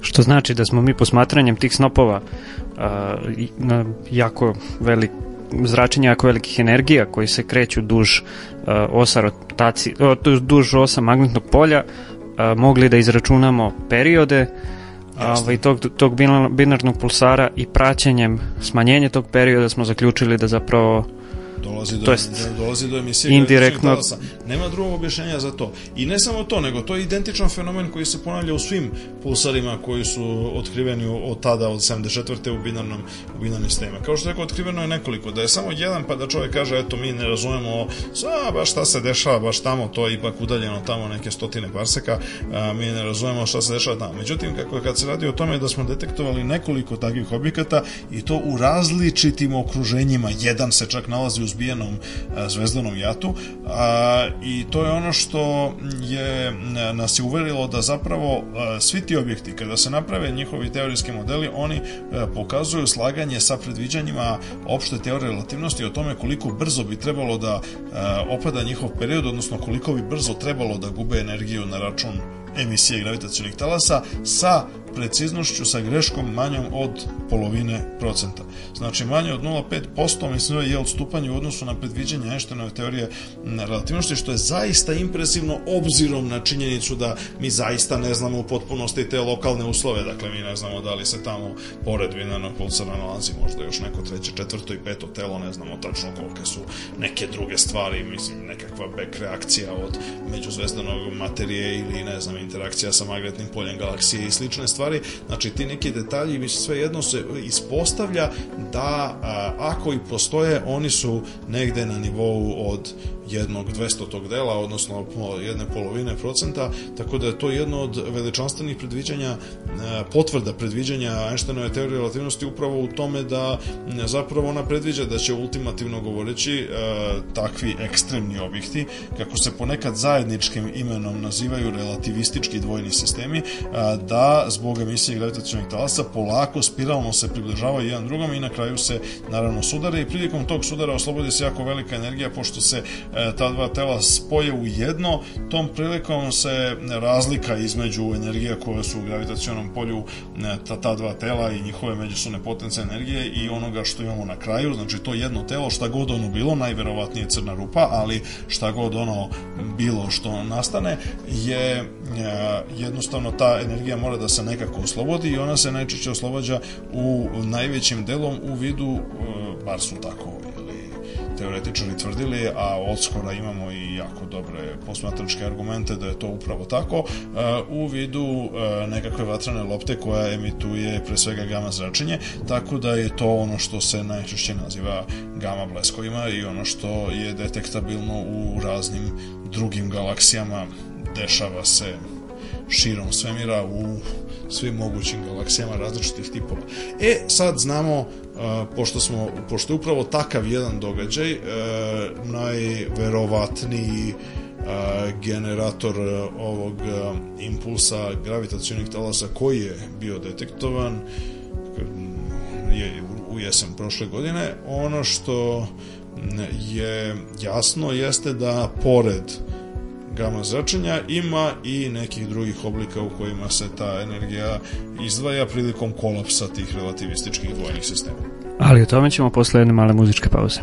B: Što znači da smo mi posmatranjem tih snopova uh, jako velik zračenja jako velikih energija koji se kreću duž uh, osa rotacije, duž osa magnetnog polja uh, mogli da izračunamo periode ovaj, tog, tog binarnog pulsara i praćenjem smanjenja tog perioda smo zaključili da zapravo
C: Dolazi do, to jest, dolazi do emisije
B: indirektno.
C: Nema drugog objašnjenja za to. I ne samo to, nego to je identičan fenomen koji se ponavlja u svim pulsarima koji su otkriveni od tada, od 74. u binarnom, u binarnim sistemima. Kao što rekao, otkriveno je nekoliko. Da je samo jedan, pa da čovjek kaže, eto, mi ne razumemo sa, baš šta se dešava, baš tamo, to je ipak udaljeno tamo neke stotine parseka, a, mi ne razumemo šta se dešava tamo. Međutim, kako kad se radi o tome da smo detektovali nekoliko takvih objekata i to u različitim okruženjima, jedan se čak nalazi u zbijenom e, zvezdanom jatu i to je ono što je nas je uverilo da zapravo e, svi ti objekti kada se naprave njihovi teorijski modeli oni e, pokazuju slaganje sa predviđanjima opšte teorije relativnosti o tome koliko brzo bi trebalo da opada njihov period odnosno koliko bi brzo trebalo da gube energiju na račun emisije gravitacionih talasa sa preciznošću sa greškom manjom od polovine procenta. Znači manje od 0,5% mislim je odstupanje u odnosu na predviđanje Einsteinove teorije relativnosti, što je zaista impresivno obzirom na činjenicu da mi zaista ne znamo u potpunosti te lokalne uslove, dakle mi ne znamo da li se tamo pored Vinanog pulsara nalazi možda još neko treće, četvrto i peto telo, ne znamo tačno kolike su neke druge stvari, mislim nekakva back reakcija od međuzvezdanog materije ili ne znam interakcija sa magnetnim poljem galaksije i slične stvari, znači ti neki detalji sve jedno se ispostavlja da a, ako i postoje, oni su negde na nivou od jednog dvestotog dela, odnosno jedne polovine procenta, tako da je to jedno od veličanstvenih predviđanja, potvrda predviđanja Einsteinove teorije relativnosti upravo u tome da zapravo ona predviđa da će ultimativno govoreći takvi ekstremni objekti, kako se ponekad zajedničkim imenom nazivaju relativistički dvojni sistemi, da zbog emisije gravitacionih talasa polako spiralno se približavaju jedan drugom i na kraju se naravno sudare i prilikom tog sudara oslobodi se jako velika energija pošto se E, ta dva tela spoje u jedno, tom prilikom se razlika između energije koje su u gravitacionom polju e, ta, ta dva tela i njihove međusobne potence energije i onoga što imamo na kraju, znači to jedno telo, šta god ono bilo, najverovatnije crna rupa, ali šta god ono bilo što nastane, je e, jednostavno ta energija mora da se nekako oslobodi i ona se najčešće oslobađa u najvećim delom u vidu, bar su tako teoretičari tvrdili, a od skora imamo i jako dobre posmatračke argumente da je to upravo tako, e, u vidu e, nekakve vatrane lopte koja emituje pre svega gama zračenje, tako da je to ono što se najčešće naziva gama bleskovima i ono što je detektabilno u raznim drugim galaksijama. Dešava se širom svemira u svim mogućim galaksijama različitih tipova. E, sad znamo, pošto, smo, pošto je upravo takav jedan događaj, e, najverovatniji generator ovog impulsa gravitacionih talasa koji je bio detektovan je u jesen prošle godine. Ono što je jasno jeste da pored gama zračenja ima i nekih drugih oblika u kojima se ta energija izdvaja prilikom kolapsa tih relativističkih dvojnih sistema.
B: Ali o tome ćemo posle jedne male muzičke pauze.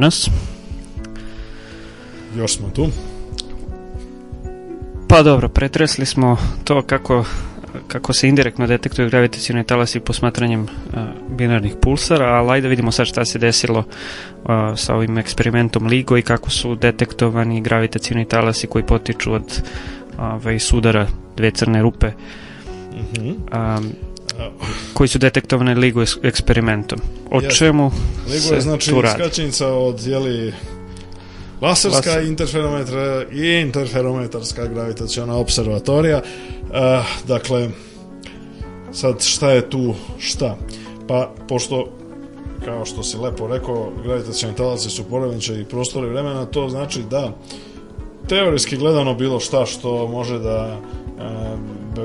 B: Nas.
C: Još smo tu.
B: Pa dobro, pretresli smo to kako, kako se indirektno detektuju gravitacijni talasi posmatranjem uh, binarnih pulsara, ali ajde vidimo sad šta se desilo uh, sa ovim eksperimentom LIGO i kako su detektovani gravitacijni talasi koji potiču od ovaj, sudara dve crne rupe
C: Mhm.
B: um, koji su detektovane LIGO eks- eksperimentom. O
C: Jeste.
B: čemu
C: Ligo
B: se
C: je znači skačenica od jeli laserska
B: Laser.
C: interferometra i interferometarska gravitaciona observatorija. Uh, dakle, sad šta je tu šta? Pa, pošto kao što si lepo rekao, gravitacioni talaci su poremećaj prostora i vremena, to znači da teorijski gledano bilo šta što može da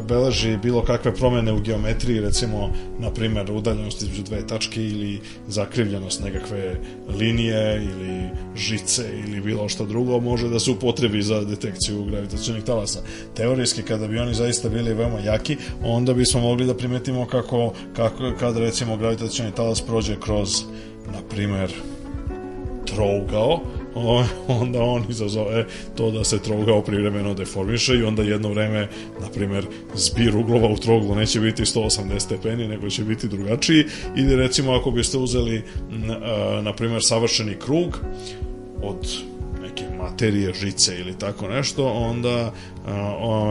C: beleži bilo kakve promene u geometriji, recimo, na primjer, udaljenost između dve tačke ili zakrivljenost nekakve linije ili žice ili bilo šta drugo, može da se upotrebi za detekciju gravitacionih talasa. Teorijski, kada bi oni zaista bili veoma jaki, onda bismo mogli da primetimo kako, kako kad recimo gravitacioni talas prođe kroz, na primjer, trougao, onda on izazove to da se trougao privremeno deformiše i onda jedno vreme, na primjer, zbir uglova u trouglu neće biti 180 stepeni, nego će biti drugačiji. Ili recimo ako biste uzeli, na primjer, savršeni krug od neke materije, žice ili tako nešto, onda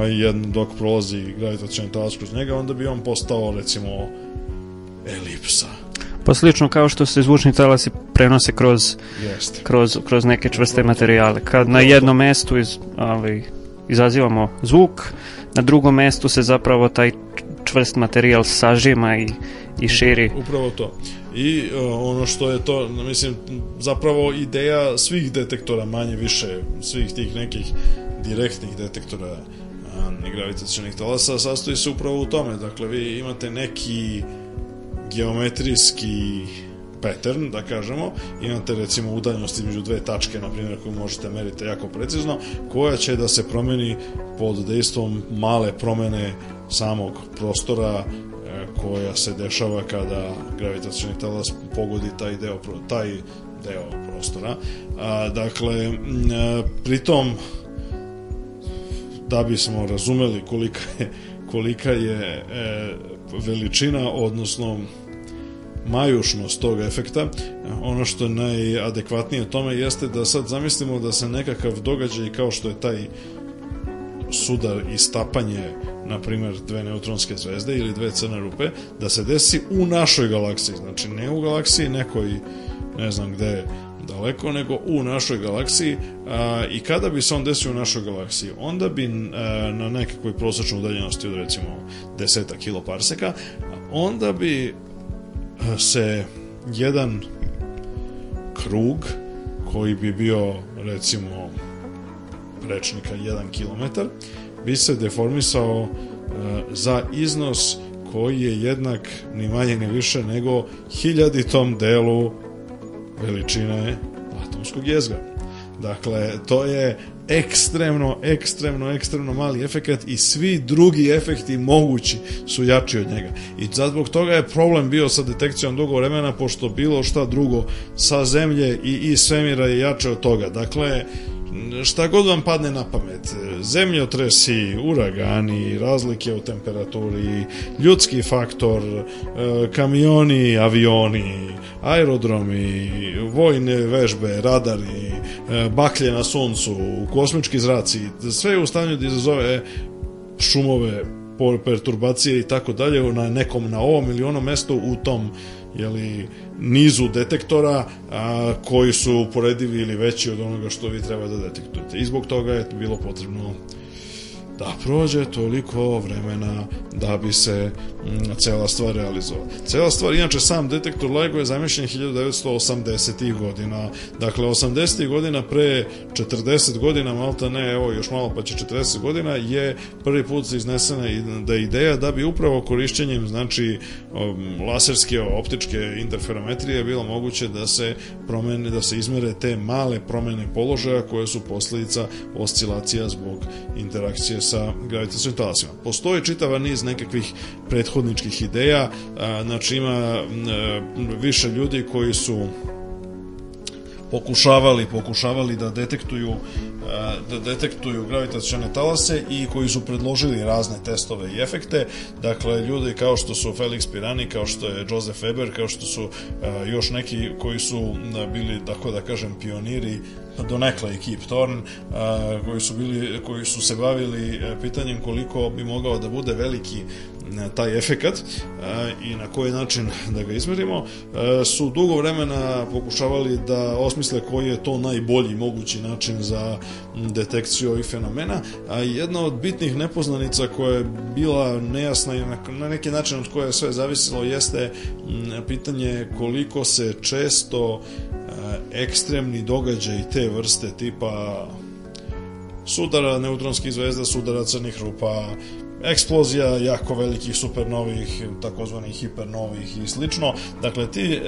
C: jedno dok prolazi gravitacioni talas kroz njega, onda bi on postao recimo elipsa.
B: Pa slično kao što se zvučni talasi prenose kroz,
C: Jeste.
B: kroz, kroz neke čvrste materijale. Kad na jednom mestu iz, ali, izazivamo zvuk, na drugom mestu se zapravo taj čvrst materijal sažima i, i širi.
C: Upravo to. I uh, ono što je to, mislim, zapravo ideja svih detektora manje više, svih tih nekih direktnih detektora uh, gravitacionih talasa sastoji se upravo u tome. Dakle, vi imate neki geometrijski pattern, da kažemo, imate recimo udaljenost između dve tačke, na primjer, koju možete meriti jako precizno, koja će da se promeni pod dejstvom male promene samog prostora e, koja se dešava kada gravitacioni talas pogodi taj deo, taj deo prostora. A, dakle, e, pritom da bismo razumeli kolika je, kolika je e, veličina, odnosno majušnost tog efekta, ono što je najadekvatnije tome jeste da sad zamislimo da se nekakav događaj kao što je taj sudar i stapanje na primjer dve neutronske zvezde ili dve crne rupe da se desi u našoj galaksiji. Znači ne u galaksiji nekoj ne znam gde daleko nego u našoj galaksiji a, i kada bi se on desio u našoj galaksiji onda bi a, na nekakvoj prosječnoj udaljenosti od recimo 10 kiloparseka onda bi a, se jedan krug koji bi bio recimo rečnika 1 km bi se deformisao e, za iznos koji je jednak ni manje ni više nego hiljaditom delu veličine atomskog jezgra. Dakle, to je ekstremno, ekstremno, ekstremno mali efekat i svi drugi efekti mogući su jači od njega. I zbog toga je problem bio sa detekcijom dugo vremena, pošto bilo šta drugo sa zemlje i iz svemira je jače od toga. Dakle, šta god vam padne na pamet, zemljotresi, uragani, razlike u temperaturi, ljudski faktor, e, kamioni, avioni, aerodromi, vojne vežbe, radari, e, baklje na suncu, kosmički zraci, sve je u stanju da izazove šumove, perturbacije i tako dalje na nekom na ovom ili onom mestu u tom jeli, nizu detektora a, koji su uporedivi ili veći od onoga što vi treba da detektujete. I zbog toga je bilo potrebno da prođe toliko vremena da bi se cela stvar realizovala. Cela stvar, inače sam detektor LIGO je zamišljen 1980. godina. Dakle, 80. godina pre 40 godina, malta ne, evo još malo pa će 40 godina, je prvi put iznesena da ideja da bi upravo korišćenjem, znači, um, laserske optičke interferometrije bilo moguće da se promene, da se izmere te male promene položaja koje su posljedica oscilacija zbog interakcije sa gravitacijnim talasima. Postoji čitava niz nekakvih prethodničkih ideja, znači ima e, više ljudi koji su pokušavali, pokušavali da detektuju da detektuju gravitacione talase i koji su predložili razne testove i efekte. Dakle, ljudi kao što su Felix Pirani, kao što je Joseph Weber, kao što su još neki koji su bili, tako da kažem, pioniri donekle i Kip Thorne, koji su, bili, koji su se bavili pitanjem koliko bi mogao da bude veliki taj efekat i na koji način da ga izmerimo, su dugo vremena pokušavali da osmisle koji je to najbolji mogući način za detekciju ovih fenomena, a jedna od bitnih nepoznanica koja je bila nejasna i na neki način od koje je sve zavisilo jeste pitanje koliko se često ekstremni događaj te vrste tipa sudara neutronskih zvezda, sudara crnih rupa, eksplozija jako velikih supernovih, takozvanih hipernovih i slično. Dakle, ti e,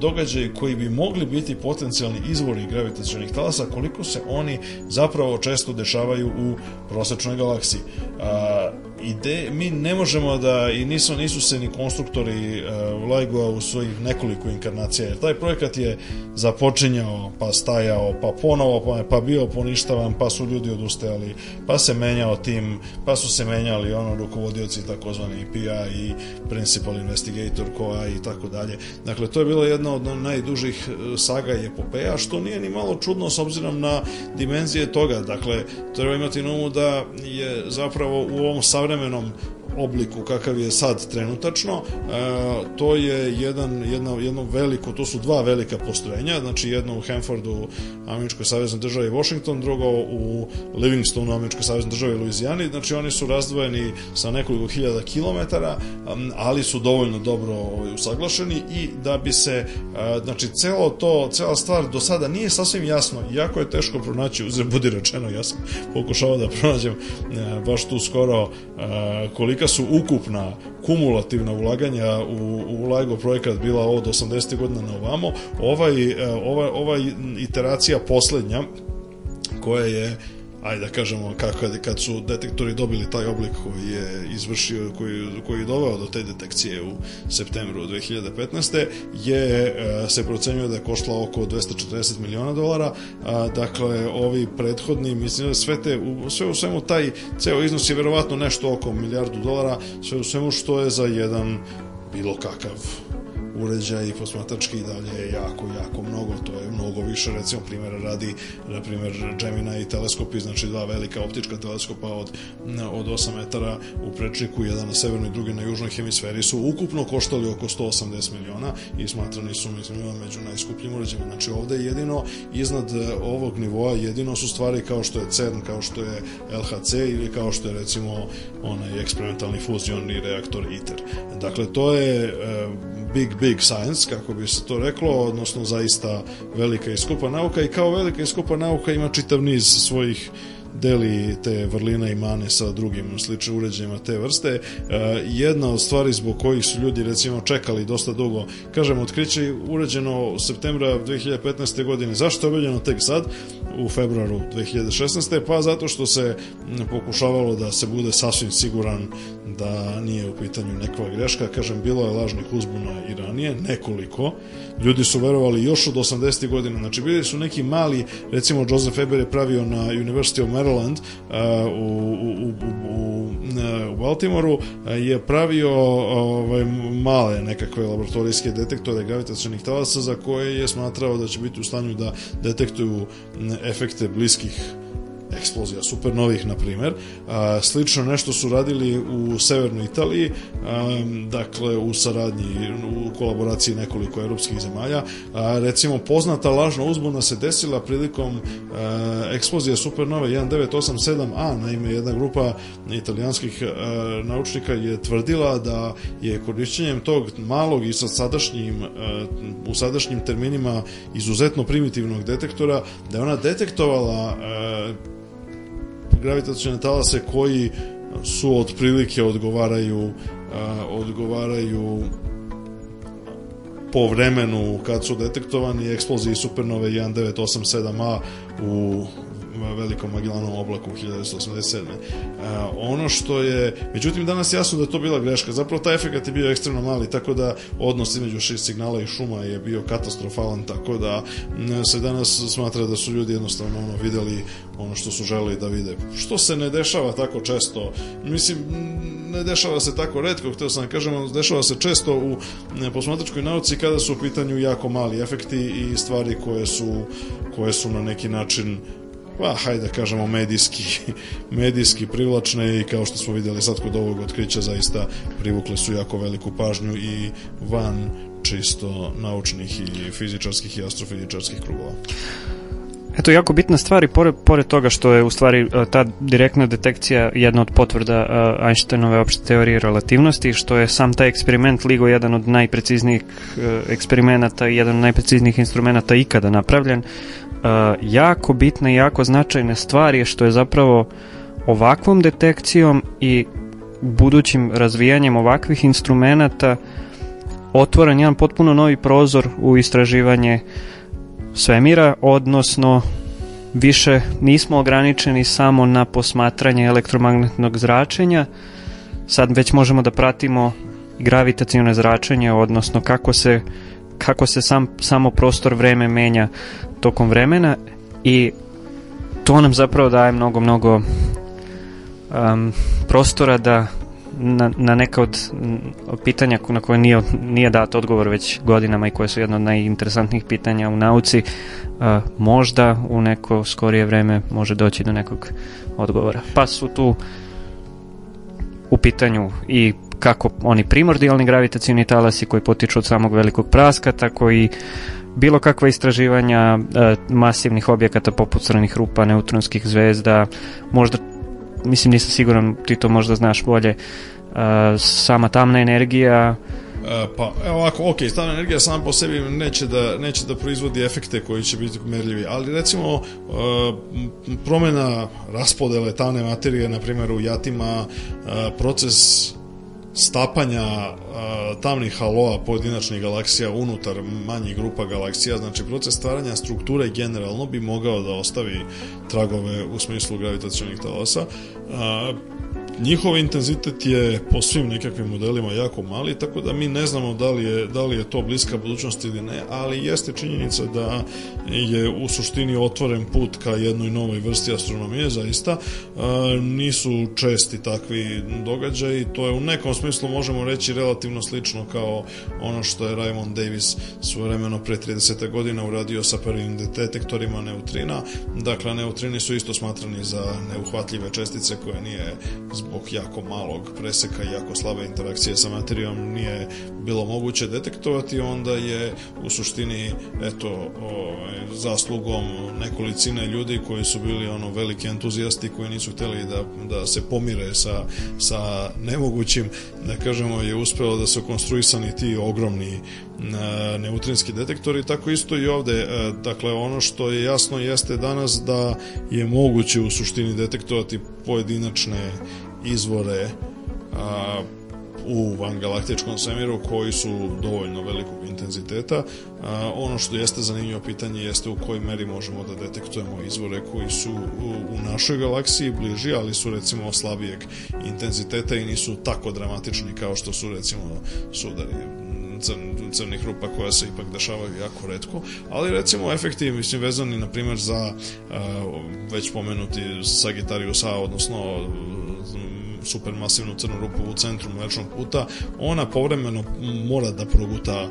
C: događaji koji bi mogli biti potencijalni izvori gravitacionih talasa, koliko se oni zapravo često dešavaju u prosečnoj galaksiji. A, ide, mi ne možemo da, i nisu, nisu se ni konstruktori uh, Lajgoa u svojih nekoliko inkarnacija, jer taj projekat je započinjao, pa stajao, pa ponovo, pa, pa bio poništavan, pa su ljudi odustajali, pa se menjao tim, pa su se menjali ono rukovodioci takozvani PI i Principal Investigator koja i tako dalje. Dakle, to je bila jedna od najdužih e, saga i epopeja, što nije ni malo čudno s obzirom na dimenzije toga. Dakle, treba imati na umu da je zapravo u ovom savremenom savremenom obliku kakav je sad trenutačno, e, to je jedan, jedno, jedno veliko, to su dva velika postrojenja, znači jedno u Hanfordu, Američkoj saveznoj državi Washington, drugo u Livingstonu, Američkoj saveznoj državi Luizijani, znači oni su razdvojeni sa nekoliko hiljada kilometara, ali su dovoljno dobro ovaj, usaglašeni i da bi se, e, znači celo to, cela stvar do sada nije sasvim jasno, jako je teško pronaći, uzre budi rečeno, ja sam pokušao da pronađem e, baš tu skoro koliko kolika su ukupna kumulativna ulaganja u, u LIGO projekat bila od 80. godina na ovamo, ovaj, e, ova, ova iteracija poslednja koja je ajde da kažemo kako kad su detektori dobili taj oblik koji je izvršio koji, koji je doveo do te detekcije u septembru 2015. je e, se procenjuje da je koštala oko 240 miliona dolara dakle ovi prethodni mislim da sve te sve u svemu taj ceo iznos je verovatno nešto oko milijardu dolara sve u svemu što je za jedan bilo kakav uređaj i posmatrački i dalje je jako, jako mnogo, to je mnogo više, recimo primjera radi, na primjer Gemini i teleskopi, znači dva velika optička teleskopa od, od 8 metara u prečniku, jedan na severnoj, drugi na južnoj hemisferi su ukupno koštali oko 180 miliona i smatrani su, mislim, među najskupljim uređajima. Znači ovde je jedino iznad e, ovog nivoa, jedino su stvari kao što je CERN, kao što je LHC ili kao što je recimo onaj eksperimentalni fuzionni reaktor ITER. Dakle, to je e, big, big science, kako bi se to reklo, odnosno zaista velika i skupa nauka i kao velika i skupa nauka ima čitav niz svojih deli te vrline i mane sa drugim sličnim uređajima te vrste. E, jedna od stvari zbog kojih su ljudi recimo čekali dosta dugo, kažem, otkriće je uređeno septembra 2015. godine. Zašto je objavljeno tek sad? u februaru 2016. Pa zato što se pokušavalo da se bude sasvim siguran da nije u pitanju nekva greška. Kažem, bilo je lažnih uzbuna i ranije, nekoliko. Ljudi su verovali još od 80. godina. Znači, bili su neki mali, recimo Joseph Weber je pravio na University of Maryland uh, u, u, u, u, u Baltimoru, uh, je pravio ovaj, male nekakve laboratorijske detektore gravitacionih talasa za koje je smatrao da će biti u stanju da detektuju efekte bliskih eksplozija supernovih, na primer. Slično nešto su radili u severnoj Italiji, dakle u saradnji, u kolaboraciji nekoliko evropskih zemalja. Recimo, poznata lažna uzbuna se desila prilikom eksplozije supernove 1987A, naime jedna grupa italijanskih naučnika je tvrdila da je korišćenjem tog malog i sa sadašnjim u sadašnjim terminima izuzetno primitivnog detektora, da je ona detektovala gravitacione talase koji su otprilike odgovaraju odgovaraju po vremenu kad su detektovani eksploziji supernove 1987A u velikom Magellanovom oblaku 1987. Uh, ono što je, međutim danas jasno da to bila greška, zapravo taj efekt je bio ekstremno mali, tako da odnos između šest signala i šuma je bio katastrofalan, tako da se danas smatra da su ljudi jednostavno ono videli ono što su želeli da vide. Što se ne dešava tako često, mislim, ne dešava se tako redko, htio sam da kažem, dešava se često u posmatračkoj nauci kada su u pitanju jako mali efekti i stvari koje su, koje su na neki način pa hajde da kažemo medijski, medijski privlačne i kao što smo videli sad kod ovog otkrića zaista privukle su jako veliku pažnju i van čisto naučnih i fizičarskih i astrofizičarskih krugova.
B: Eto, jako bitna stvar i pored, pored toga što je u stvari e, ta direktna detekcija jedna od potvrda uh, Einsteinove opšte teorije relativnosti, što je sam taj eksperiment LIGO jedan od najpreciznijih uh, eksperimenata i jedan od najpreciznijih instrumenta ikada napravljen. Uh, jako bitna i jako značajna stvar je što je zapravo ovakvom detekcijom i budućim razvijanjem ovakvih instrumenta otvoren jedan potpuno novi prozor u istraživanje svemira, odnosno više nismo ograničeni samo na posmatranje elektromagnetnog zračenja, sad već možemo da pratimo gravitacijone zračenje, odnosno kako se, kako se sam, samo prostor vreme menja tokom vremena i to nam zapravo daje mnogo, mnogo um, prostora da na, na neka od pitanja na koje nije, nije dat odgovor već godinama i koje su jedno od najinteresantnijih pitanja u nauci, a, možda u neko skorije vreme može doći do nekog odgovora. Pa su tu u pitanju i kako oni primordijalni gravitacijni talasi koji potiču od samog velikog praska, tako i bilo kakva istraživanja e, masivnih objekata poput crnih rupa, neutronskih zvezda, možda mislim nisam siguran, ti to možda znaš bolje, uh, sama tamna energija,
C: Uh, pa evo ovako, ok, tamna energija sama po sebi neće da, neće da proizvodi efekte koji će biti merljivi, ali recimo uh, promena raspodele tamne materije, na primjer u jatima, uh, proces stapanja a, tamnih haloa pojedinačnih galaksija unutar manjih grupa galaksija, znači proces stvaranja strukture generalno bi mogao da ostavi tragove u smislu gravitacionih talasa. A, njihov intenzitet je po svim nekakvim modelima jako mali, tako da mi ne znamo da li je, da li je to bliska budućnost ili ne, ali jeste činjenica da je u suštini otvoren put ka jednoj novoj vrsti astronomije, zaista. nisu česti takvi događaji, to je u nekom smislu možemo reći relativno slično kao ono što je Raymond Davis svojevremeno pre 30. godina uradio sa prvim detektorima neutrina. Dakle, neutrini su isto smatrani za neuhvatljive čestice koje nije zbog jako malog preseka i jako slabe interakcije sa materijom nije bilo moguće detektovati, onda je u suštini eto ovaj, zaslugom nekolicine ljudi koji su bili ono veliki entuzijasti koji nisu hteli da, da se pomire sa, sa nemogućim, da kažemo je uspelo da su konstruisani ti ogromni neutrinski detektori, tako isto i ovde. E, dakle, ono što je jasno jeste danas da je moguće u suštini detektovati pojedinačne izvore a, u vangalaktičkom svemiru koji su dovoljno velikog intenziteta. A, ono što jeste zanimljivo pitanje jeste u kojoj meri možemo da detektujemo izvore koji su u, u našoj galaksiji bliži, ali su recimo slabijeg intenziteta i nisu tako dramatični kao što su recimo sudari crn, crnih rupa koja se ipak dešavaju jako redko, ali recimo efekti mislim vezani na primjer za uh, već pomenuti Sagittarius A, odnosno supermasivnu crnu rupu u centru mlečnog puta, ona povremeno mora da proguta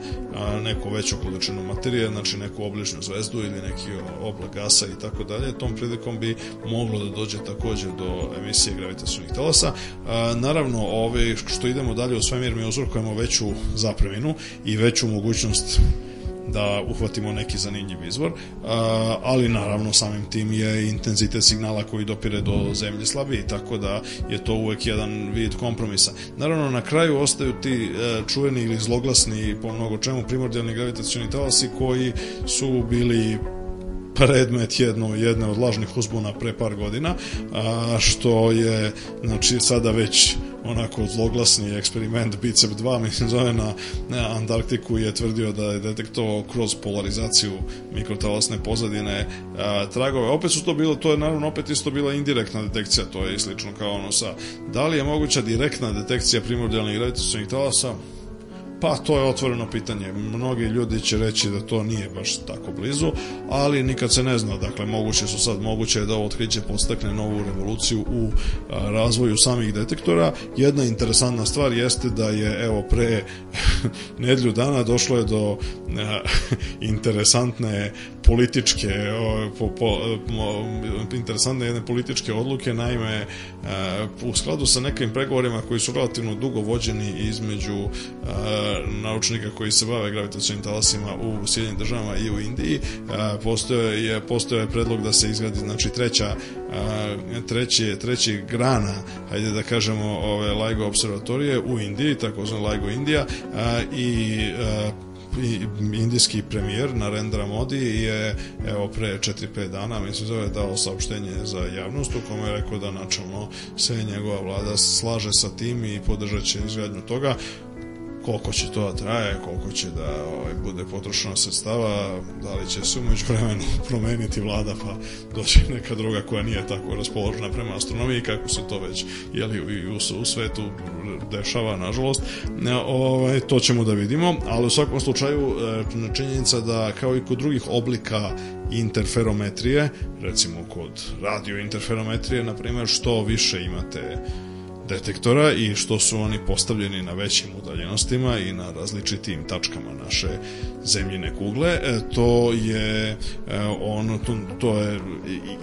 C: neku veću količinu materije, znači neku obližnju zvezdu ili neki oblak gasa i tako dalje. Tom prilikom bi moglo da dođe takođe do emisije gravitacionih talasa. Naravno, ove, što idemo dalje u svemir, mi uzorkujemo veću zapreminu i veću mogućnost da uhvatimo neki zanimljiv izvor, ali naravno samim tim je intenzitet signala koji dopire do zemlje slabiji, tako da je to uvek jedan vid kompromisa. Naravno, na kraju ostaju ti e, čuveni ili zloglasni po mnogo čemu primordijalni gravitacioni talasi koji su bili predmet jedno, jedne od lažnih uzbuna pre par godina, a, što je znači, sada već onako zloglasni eksperiment Bicep 2, mislim zove na, Antarktiku je tvrdio da je detektovao kroz polarizaciju mikrotalasne pozadine a, tragove. Opet su to bilo, to je naravno opet isto bila indirektna detekcija, to je slično kao ono sa, da li je moguća direktna detekcija primordijalnih gravitacionih talasa? Pa to je otvoreno pitanje. Mnogi ljudi će reći da to nije baš tako blizu, ali nikad se ne zna. Dakle, moguće su sad moguće da ovo otkriće postakne novu revoluciju u razvoju samih detektora. Jedna interesantna stvar jeste da je evo pre nedlju dana došlo je do interesantne političke po, po, interesantne jedne političke odluke. Naime u skladu sa nekim pregovorima koji su relativno dugo vođeni između naučnika koji se bave gravitacionim talasima u Sjedinim državama i u Indiji postoje je postoje predlog da se izgradi znači treća treći treći grana hajde da kažemo ove LIGO observatorije u Indiji takozvano LIGO Indija i indijski premijer Narendra Modi je evo pre 4-5 dana mislim zove dao saopštenje za javnost u kome je rekao da načalno se njegova vlada slaže sa tim i podržat će izgradnju toga koliko će to da traje, koliko će da ovaj, bude potrošeno sredstava, da li će se umeđu vremenu promeniti vlada pa doći neka druga koja nije tako raspoložena prema astronomiji kako se to već jeli, i u, u svetu dešava nažalost. Ovaj, to ćemo da vidimo ali u svakom slučaju e, činjenica da kao i kod drugih oblika interferometrije recimo kod radiointerferometrije na primjer što više imate detektora i što su oni postavljeni na većim udaljenostima i na različitim tačkama naše zemljine kugle, e, to je e, ono to, to je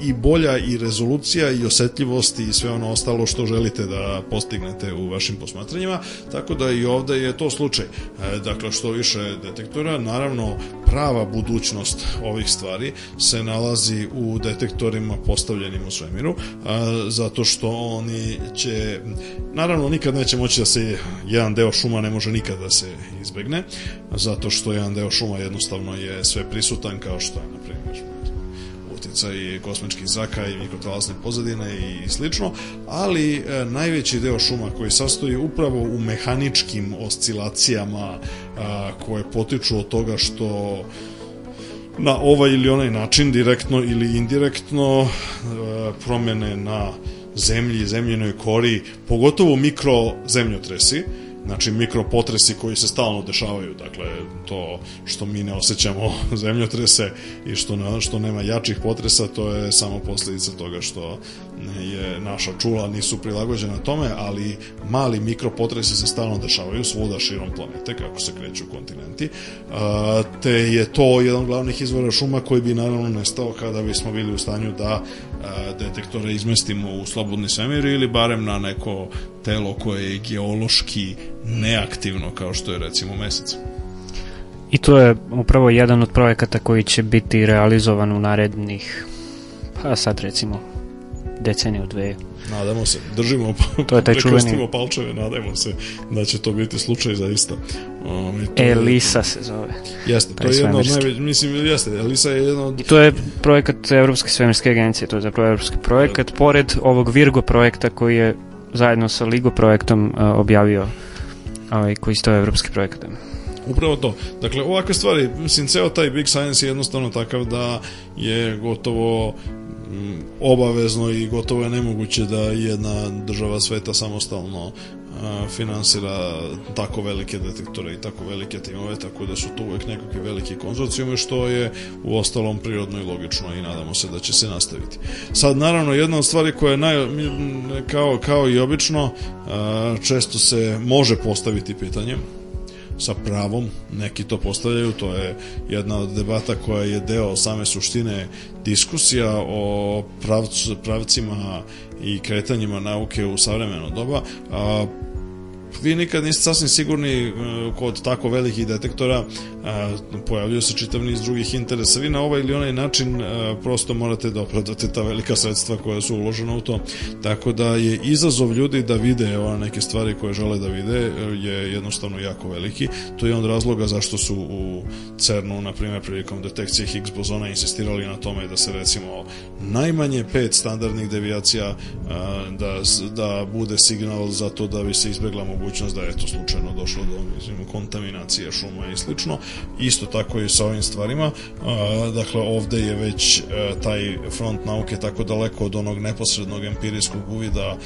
C: i bolja i rezolucija i osetljivost i sve ono ostalo što želite da postignete u vašim posmatranjima, tako da i ovde je to slučaj. E, dakle, što više detektora, naravno prava budućnost ovih stvari se nalazi u detektorima postavljenim u svemiru, zato što oni će naravno nikad neće moći da se jedan deo šuma ne može nikad da se izbegne, zato što jedan deo šuma jednostavno je sve prisutan kao što je, na primjer, uticaj kosmičkih zraka i mikrotalasne pozadine i slično, ali e, najveći deo šuma koji sastoji upravo u mehaničkim oscilacijama a, koje potiču od toga što na ovaj ili onaj način, direktno ili indirektno, e, promene na zemlji, zemljenoj kori, pogotovo mikro zemljotresi, znači mikropotresi koji se stalno dešavaju, dakle to što mi ne osjećamo zemljotrese i što, ne, što nema jačih potresa, to je samo posljedica toga što je naša čula nisu prilagođena tome, ali mali mikropotresi se stalno dešavaju svuda širom planete, kako se kreću kontinenti, te je to jedan glavnih izvora šuma koji bi naravno nestao kada bismo bili u stanju da detektore izmestimo u slobodni svemir ili barem na neko telo koje je geološki neaktivno kao što je recimo mesec.
B: I to je upravo jedan od projekata koji će biti realizovan u narednih, pa sad recimo, deceniju, dve.
C: Nadamo se, držimo,
B: to je taj čuveni...
C: palčeve, nadamo se da će to biti slučaj zaista.
B: Um, Elisa je... se zove.
C: Jeste, to je jedno od najvećih, mislim, jeste, Elisa je jedno od...
B: I to je projekat Evropske svemirske agencije, to je zapravo evropski projekat, pored ovog Virgo projekta koji je zajedno sa Ligo projektom uh, objavio ovaj, koji isto je evropski projekat.
C: Upravo to. Dakle, ovakve stvari, mislim, ceo taj Big Science je jednostavno takav da je gotovo obavezno i gotovo je nemoguće da jedna država sveta samostalno finansira tako velike detektore i tako velike timove, tako da su to uvek nekakvi veliki konzorcijumi, što je u ostalom prirodno i logično i nadamo se da će se nastaviti. Sad, naravno, jedna od stvari koja je naj, kao, kao i obično, često se može postaviti pitanje, sa pravom, neki to postavljaju, to je jedna od debata koja je deo same suštine diskusija o pravcu, pravcima i kretanjima nauke u savremeno doba. A, vi nikad niste sasvim sigurni e, kod tako velikih detektora, pojavljaju se čitav niz drugih interesa. Vi na ovaj ili onaj način prosto morate da opravdate ta velika sredstva koja su uložena u to. Tako da je izazov ljudi da vide ova neke stvari koje žele da vide je jednostavno jako veliki. To je on razloga zašto su u CERN-u, na primjer, prilikom detekcije Higgs bozona insistirali na tome da se recimo najmanje pet standardnih devijacija da, da bude signal za to da bi se izbegla mogućnost da je to slučajno došlo do mislim, kontaminacije šuma i slično. Isto tako i sa ovim stvarima. Dakle, ovde je već taj front nauke tako daleko od onog neposrednog empirijskog uvida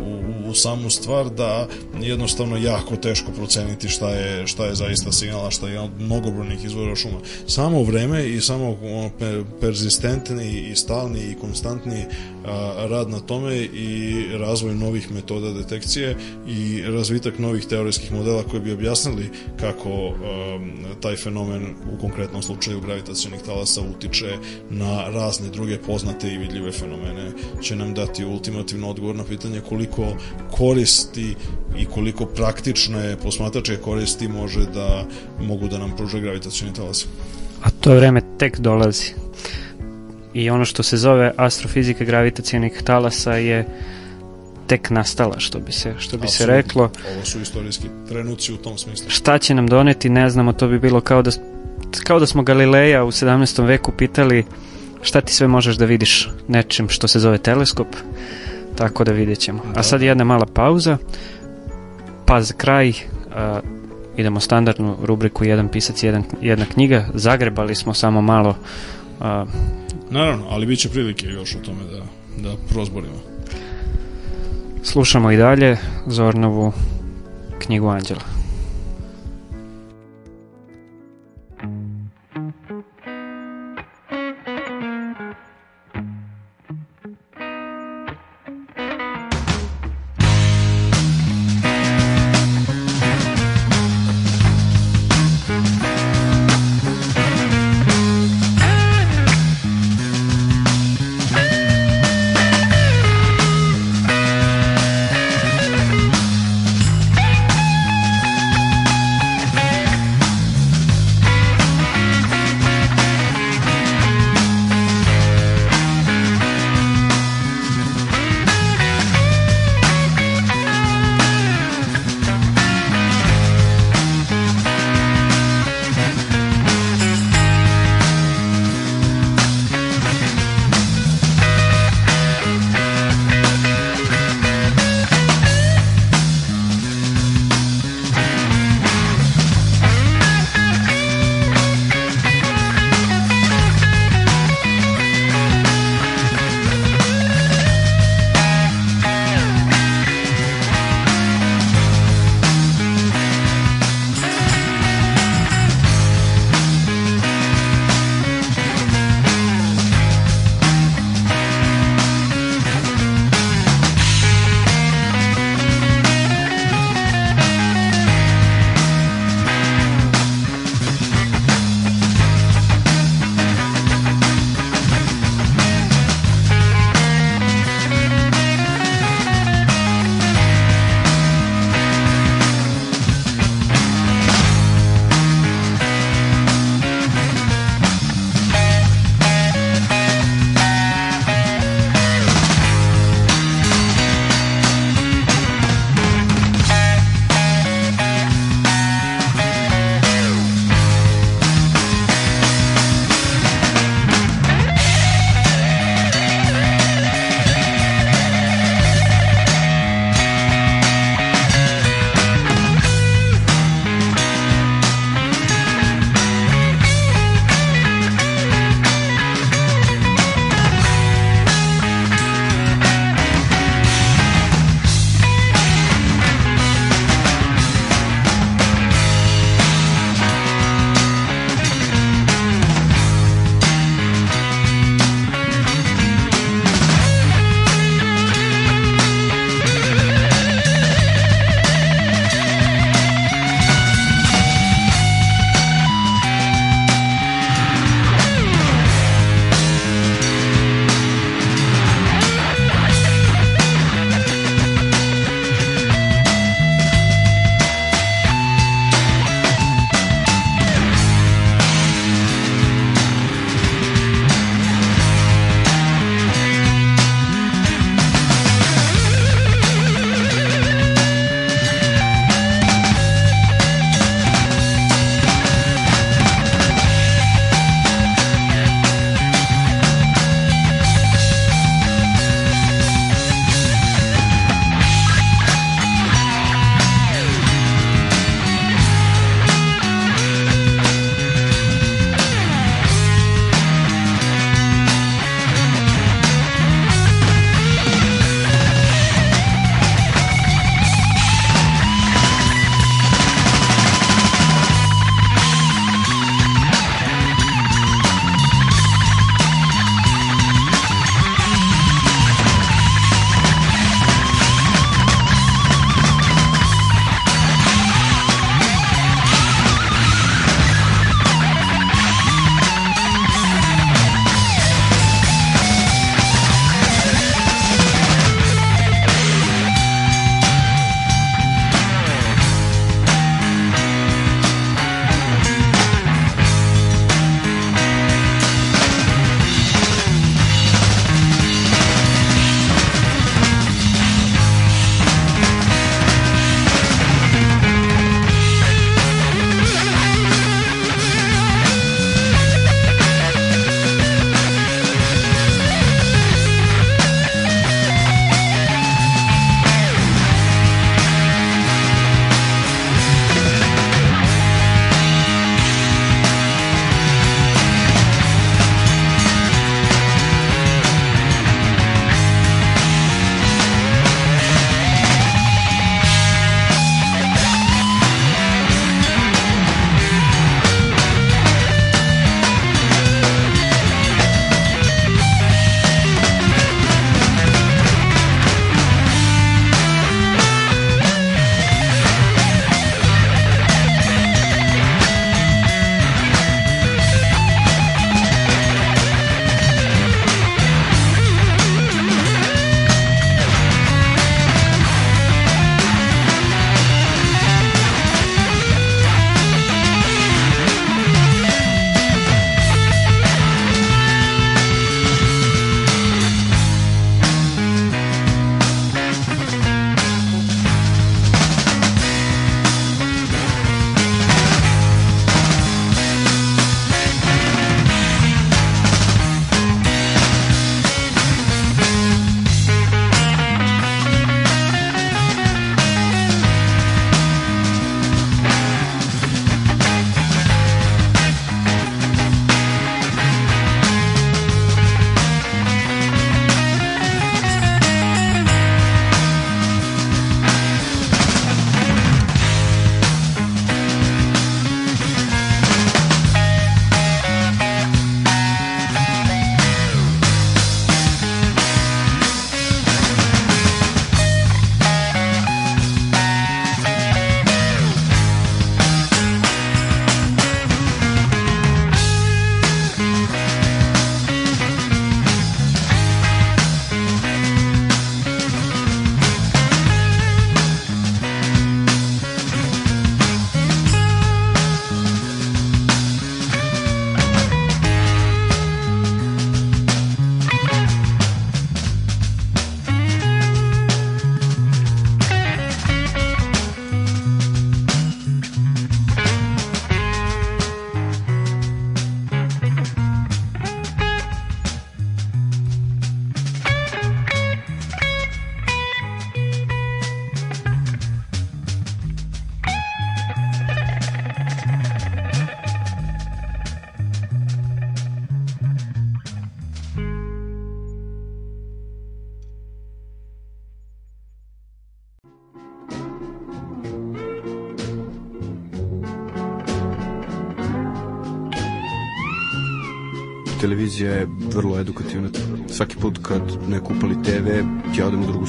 C: u, u samu stvar da jednostavno jako teško proceniti šta je, šta je zaista signal, a šta je od mnogobrojnih izvora šuma. Samo vreme i samo persistentni i stalni i konstantni rad na tome i razvoj novih metoda detekcije i razvitak novih teorijskih modela koji bi objasnili kako taj fenomen u konkretnom slučaju gravitacionih talasa utiče na razne druge poznate i vidljive fenomene će nam dati ultimativno odgovor na pitanje koliko koristi i koliko praktične posmatračke koristi može da mogu da nam pruže gravitacioni talas.
B: A to vreme tek dolazi i ono što se zove astrofizika gravitacijenih talasa je tek nastala, što bi se, što bi se reklo.
C: Ovo su istorijski trenuci u tom smislu.
B: Šta će nam doneti, ne znamo, to bi bilo kao da, kao da smo Galileja u 17. veku pitali šta ti sve možeš da vidiš nečim što se zove teleskop, tako da vidjet ćemo. Da. A sad jedna mala pauza, pa za kraj a, idemo standardnu rubriku jedan pisac, jedan, jedna knjiga, zagrebali smo samo malo a,
C: Naravno, ali bit će prilike još o tome da, da prozborimo.
B: Slušamo i dalje Zornovu knjigu Anđela.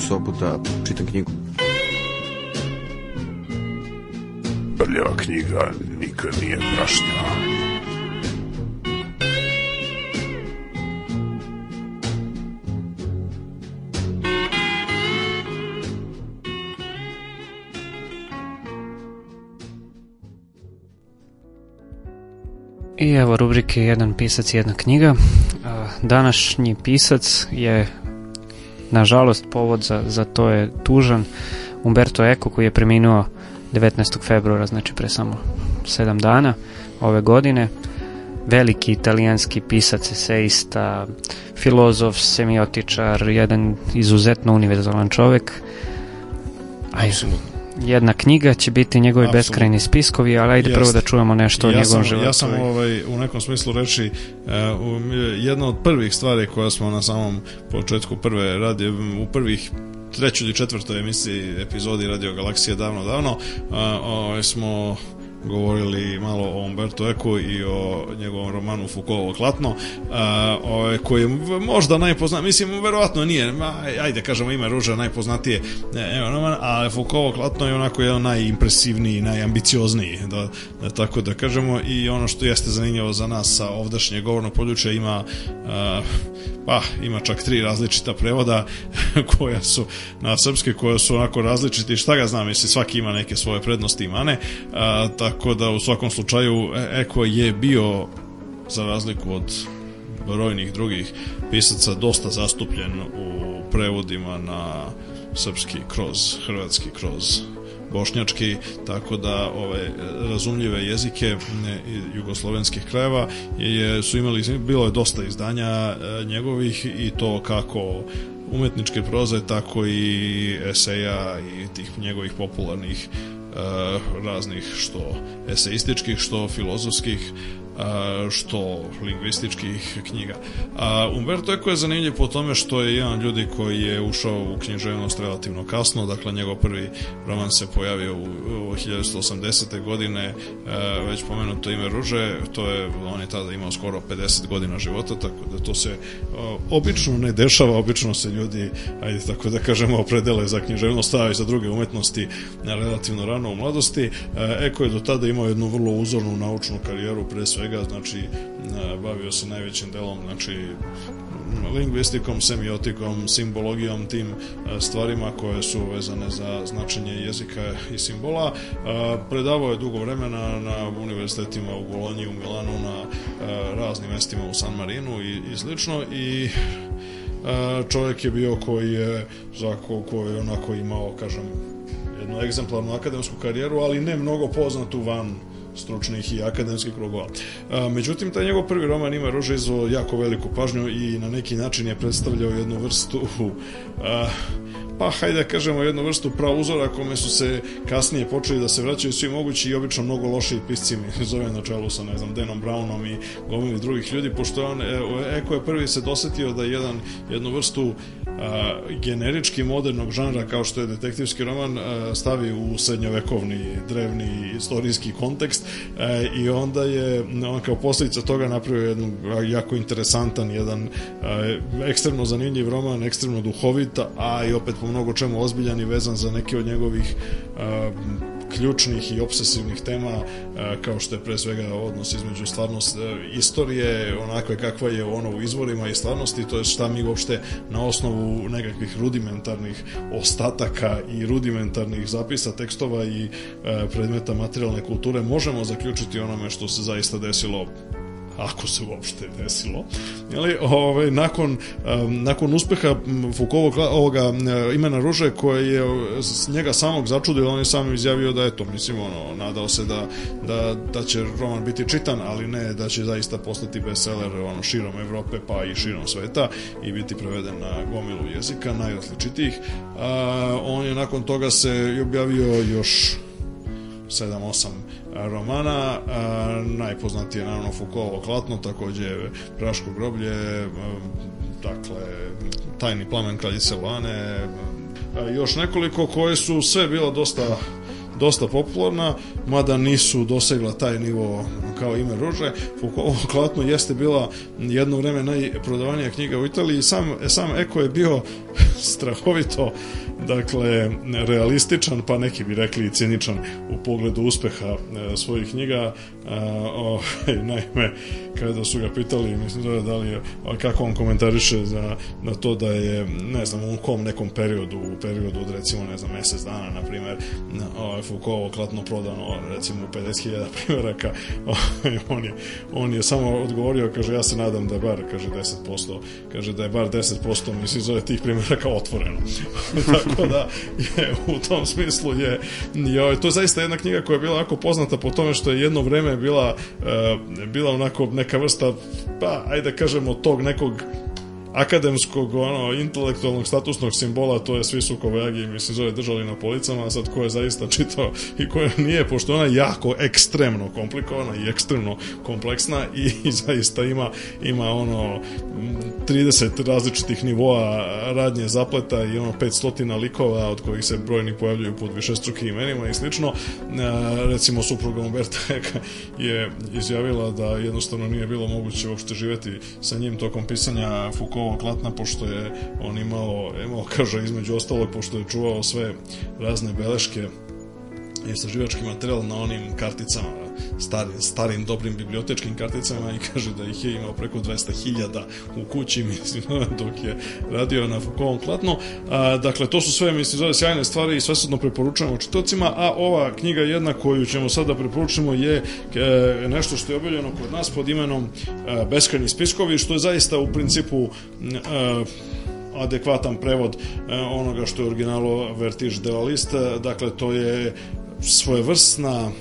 D: Sobu da čitam knjigu.
E: Prljava knjiga nikad nije prašnjava.
B: I evo rubrike Jedan pisac, jedna knjiga. Današnji pisac je, nažalost, povod za, za to je tužan Umberto Eco koji je preminuo 19. februara, znači pre samo 7 dana ove godine. Veliki italijanski pisac, eseista, filozof, semiotičar, jedan izuzetno univerzalan čovek.
C: Apsolutno
B: jedna knjiga će biti njegovi Absolut. beskrajni spiskovi, ali ajde Jest. prvo da čujemo nešto ja o njegovom životu.
C: Ja sam ovaj, u nekom smislu reći uh, jedna od prvih stvari koje smo na samom početku prve radi, u prvih trećoj ili četvrtoj emisiji epizodi Radio Galaksije davno davno uh, ovaj, smo govorili malo o Umberto Eco i o njegovom romanu Foucault Klatno, ovaj, koji je možda najpoznat, mislim, verovatno nije, ajde kažemo ime Ruža najpoznatije evo, roman, a Foucault Klatno je onako jedan najimpresivniji, najambiciozniji, da, da, tako da kažemo, i ono što jeste zanimljivo za nas sa ovdašnje govorno područje ima a, pa ima čak tri različita prevoda koja su na srpske koja su onako različiti šta ga znam mislim svaki ima neke svoje prednosti i mane a, tako da u svakom slučaju e, Eko je bio za razliku od brojnih drugih pisaca dosta zastupljen u prevodima na srpski kroz hrvatski kroz bošnjački, tako da ove razumljive jezike jugoslovenskih krajeva je, su imali, bilo je dosta izdanja e, njegovih i to kako umetničke proze, tako i eseja i tih njegovih popularnih e, raznih što eseističkih, što filozofskih što lingvističkih knjiga. Umberto Eco je zanimljiv po tome što je jedan ljudi koji je ušao u književnost relativno kasno, dakle njegov prvi roman se pojavio u, u 1980. godine, već pomenuto ime Ruže, to je, on je tada imao skoro 50 godina života, tako da to se obično ne dešava, obično se ljudi, ajde tako da kažemo, opredele za književnost, a i za druge umetnosti relativno rano u mladosti. Eko je do tada imao jednu vrlo uzornu naučnu karijeru, pre svega svega, znači bavio se najvećim delom, znači lingvistikom, semiotikom, simbologijom, tim stvarima koje su vezane za značenje jezika i simbola. Predavao je dugo vremena na univerzitetima u Bolonji, u Milanu, na raznim mestima u San Marinu i, i slično i čovjek je bio koji je za koji je onako imao, kažem, jednu egzemplarnu akademsku karijeru, ali ne mnogo poznatu van stručnih i akademskih krugova. Međutim, taj njegov prvi roman ima Rože izvo jako veliku pažnju i na neki način je predstavljao jednu vrstu a, pa hajde da kažemo jednu vrstu prauzora kome su se kasnije počeli da se vraćaju svi mogući i obično mnogo loši pisci mi zove na čelu sa ne znam Denom Brownom i gomili drugih ljudi pošto on e, Eko je prvi se dosetio da jedan jednu vrstu a, generički modernog žanra kao što je detektivski roman a, stavi u srednjovekovni drevni istorijski kontekst a, e, i onda je on kao posljedica toga napravio jedan jako interesantan jedan ekstremno zanimljiv roman ekstremno duhovit a i opet po mnogo čemu ozbiljan i vezan za neke od njegovih ključnih i obsesivnih tema kao što je pre svega odnos između stvarnost istorije onakve kakva je ono u izvorima i stvarnosti to je šta mi uopšte na osnovu nekakvih rudimentarnih ostataka i rudimentarnih zapisa tekstova i predmeta materijalne kulture možemo zaključiti onome što se zaista desilo ako se uopšte desilo. Jeli, ovaj, nakon, um, nakon uspeha Foucault ovoga imena Ruže koje je njega samog začudio, on je sam izjavio da je to, mislim, ono, nadao se da, da, da će roman biti čitan, ali ne da će zaista postati bestseller ono, širom Evrope pa i širom sveta i biti preveden na gomilu jezika najrazličitijih. On je nakon toga se objavio još 7-8 romana, najpoznatije naravno Foucault Klatno, takođe Praško groblje, dakle Tajni plamen kraljice Lane, a, još nekoliko koje su sve bilo dosta dosta popularna, mada nisu dosegla taj nivo kao ime Ruže. Foucault klatno jeste bila jedno vreme najprodavanija knjiga u Italiji. Sam, sam Eko je bio strahovito dakle, realističan, pa neki bi rekli i ciničan u pogledu uspeha e, svojih knjiga. E, o, naime, kada su ga pitali, mislim da, da li je, kako on komentariše za, na to da je, ne znam, u kom nekom periodu, u periodu od recimo, ne znam, mesec dana, na primer, o, Foucault klatno prodano, recimo, 50.000 primjeraka, o, on, je, on je samo odgovorio, kaže, ja se nadam da bar, kaže, 10%, kaže da je bar 10%, mislim, zove tih primjeraka otvoreno. Tako da, je, u tom smislu je, je, to je zaista jedna knjiga koja je bila jako poznata po tome što je jedno vreme bila, uh, bila onako neka vrsta, pa, ajde da kažemo, tog nekog akademskog, ono, intelektualnog statusnog simbola, to je svi su kobajagi, mislim, zove držali na policama, a sad ko je zaista čitao i ko je nije, pošto ona je jako ekstremno komplikovana i ekstremno kompleksna i, i zaista ima, ima ono 30 različitih nivoa radnje zapleta i ono 500 likova od kojih se brojni pojavljuju pod višestrukim imenima i slično. E, recimo supruga Umberta je izjavila da jednostavno nije bilo moguće uopšte živeti sa njim tokom pisanja Foucault ovog klatna, pošto je on imao, imao, kaže, između ostalog, pošto je čuvao sve razne beleške istraživački materijal na onim karticama, starim, starim dobrim bibliotečkim karticama i kaže da ih je imao preko 200.000 u kući, mislim, dok je radio na Foucaultovom klatno. A, dakle, to su sve, mislim, zove sjajne stvari i svesredno preporučujemo čitocima, a ova knjiga jedna koju ćemo sada preporučimo je e, nešto što je objavljeno kod nas pod imenom e, Beskrajni spiskovi, što je zaista u principu e, adekvatan prevod e, onoga što je originalo Vertige de la Liste, dakle to je svojevrsna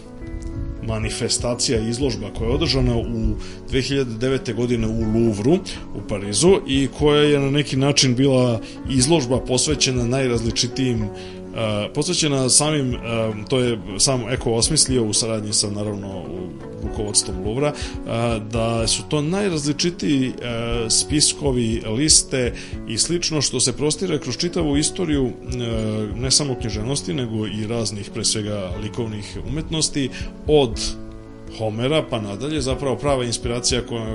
C: manifestacija izložba koja je održana u 2009. godine u Louvru u Parizu i koja je na neki način bila izložba posvećena najrazličitijim Uh, posvećena samim, uh, to je sam Eko osmislio u saradnji sa naravno rukovodstvom Luvra, da su to najrazličitiji spiskovi, liste i slično što se prostire kroz čitavu istoriju ne samo književnosti, nego i raznih, pre svega, likovnih umetnosti, od Homera pa nadalje, zapravo prava inspiracija koja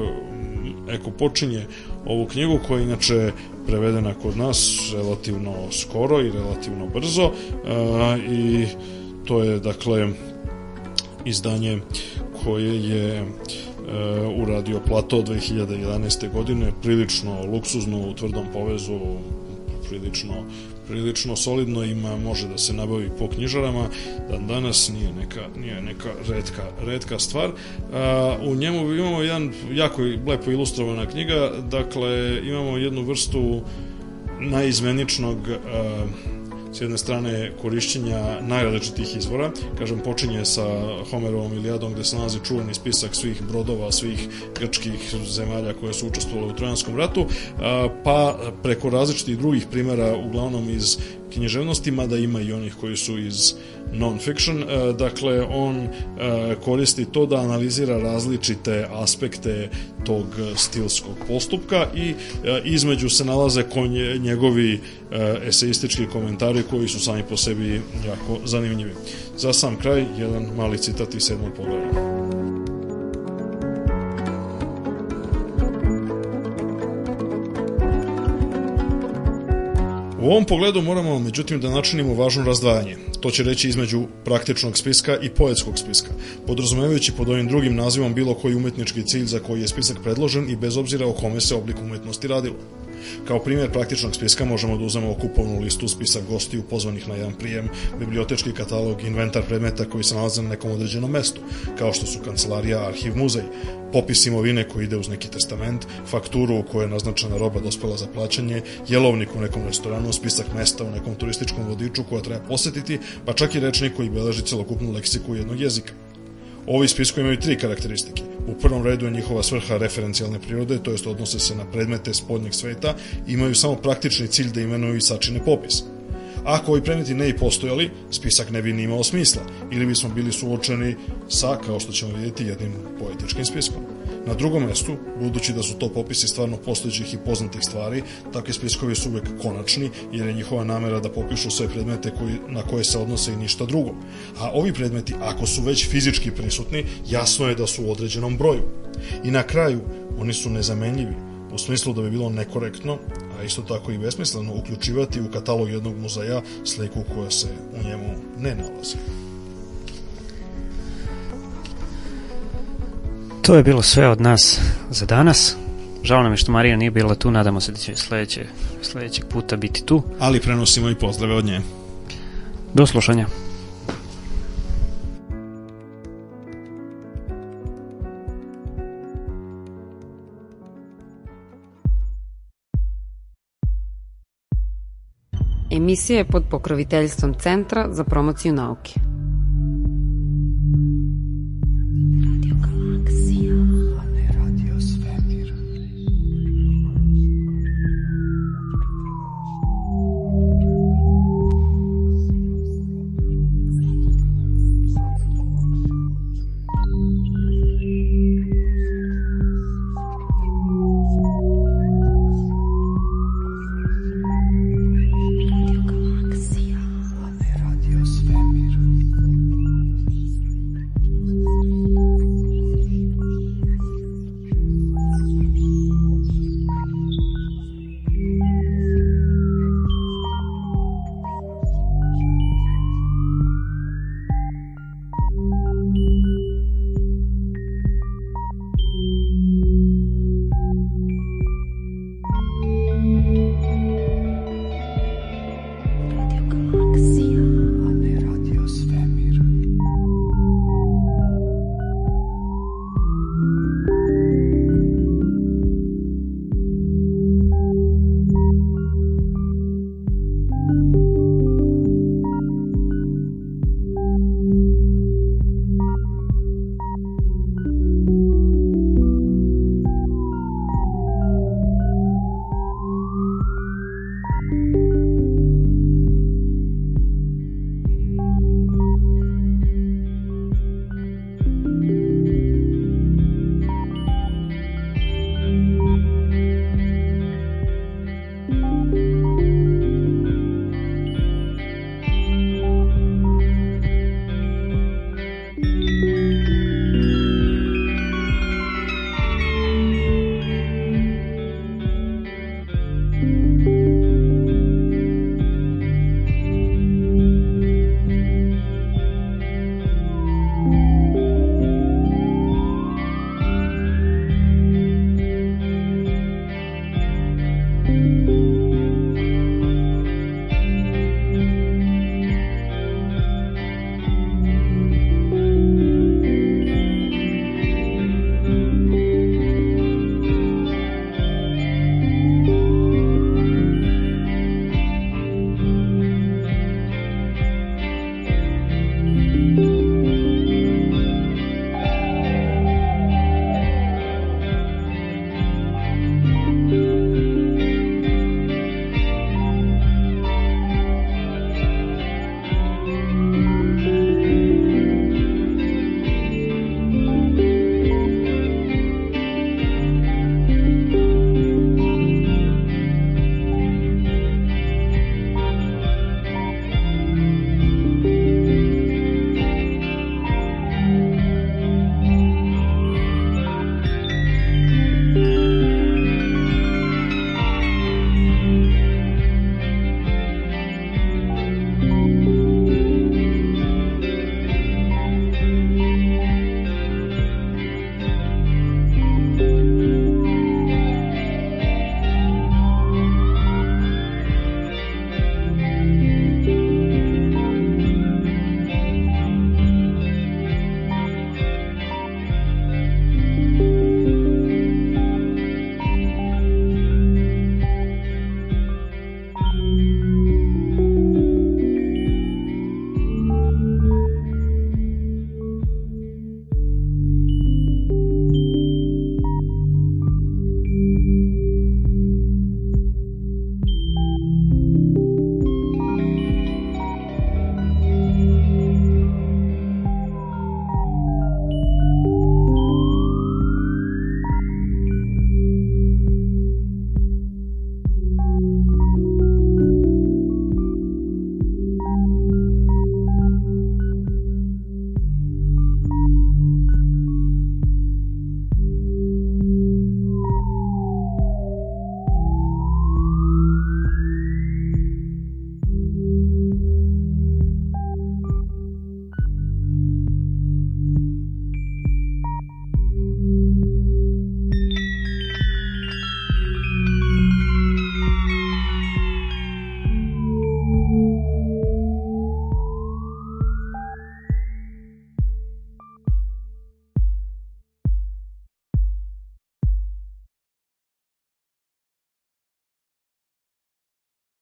C: Eko počinje ovu knjigu koja je inače prevedena kod nas relativno skoro i relativno brzo i to je dakle izdanje koje je e, uradio Plato 2011. godine, prilično luksuzno u tvrdom povezu, prilično prilično solidno ima može da se nabavi po knjižarama dan danas nije neka nije neka redka redka stvar a, u njemu imamo jedan jako lepo ilustrovana knjiga dakle imamo jednu vrstu najizmeničnog a, s jedne strane korišćenja najrazličitih izvora, kažem počinje sa Homerovom Ilijadom gde se nalazi čuveni spisak svih brodova, svih grčkih zemalja koje su učestvovali u Trojanskom ratu, pa preko različitih drugih primera, uglavnom iz književnosti, mada ima i onih koji su iz non-fiction. E, dakle, on e, koristi to da analizira različite aspekte tog stilskog postupka i e, između se nalaze njegovi eseistički komentari koji su sami po sebi jako zanimljivi. Za sam kraj, jedan mali citat iz sedmog pogleda. U ovom pogledu moramo međutim da načinimo važno razdvajanje. To će reći između praktičnog spiska i poetskog spiska, podrazumevajući pod ovim drugim nazivom bilo koji umetnički cilj za koji je spisak predložen i bez obzira o kome se obliku umetnosti radilo. Kao primjer praktičnog spiska možemo da uzmemo kupovnu listu, spisak gostiju pozvanih na jedan prijem, bibliotečki katalog, inventar predmeta koji se nalaze na nekom određenom mestu, kao što su kancelarija, arhiv, muzej, popis imovine koji ide uz neki testament, fakturu u kojoj je naznačena roba dospela za plaćanje, jelovnik u nekom restoranu, spisak mesta u nekom turističkom vodiču koja treba posetiti, pa čak i rečnik koji beleži celokupnu leksiku jednog jezika. Ovi spiskovi imaju tri karakteristike. U prvom redu je njihova svrha referencijalne prirode, to jest odnose se na predmete spodnjeg sveta, imaju samo praktični cilj da imenuju i sačine popis. Ako ovi predmeti ne i postojali, spisak ne bi ni imao smisla, ili bismo bili suočeni sa, kao što ćemo vidjeti, jednim poetičkim spiskom. Na drugom mestu, budući da su to popisi stvarno postojećih i poznatih stvari, takvi spiskovi su uvek konačni, jer je njihova namera da popišu sve predmete koji, na koje se odnose i ništa drugo. A ovi predmeti, ako su već fizički prisutni, jasno je da su u određenom broju. I na kraju, oni su nezamenljivi, u smislu da bi bilo nekorektno, a isto tako i besmisleno, uključivati u katalog jednog muzeja sliku koja se u njemu ne nalazi.
B: To je bilo sve od nas za danas. Žao nam je što Marija nije bila tu, nadamo se da će sledeće, sledećeg puta biti tu.
C: Ali prenosimo i pozdrave od nje.
B: Do slušanja.
F: Emisija je pod pokroviteljstvom Centra za promociju nauke.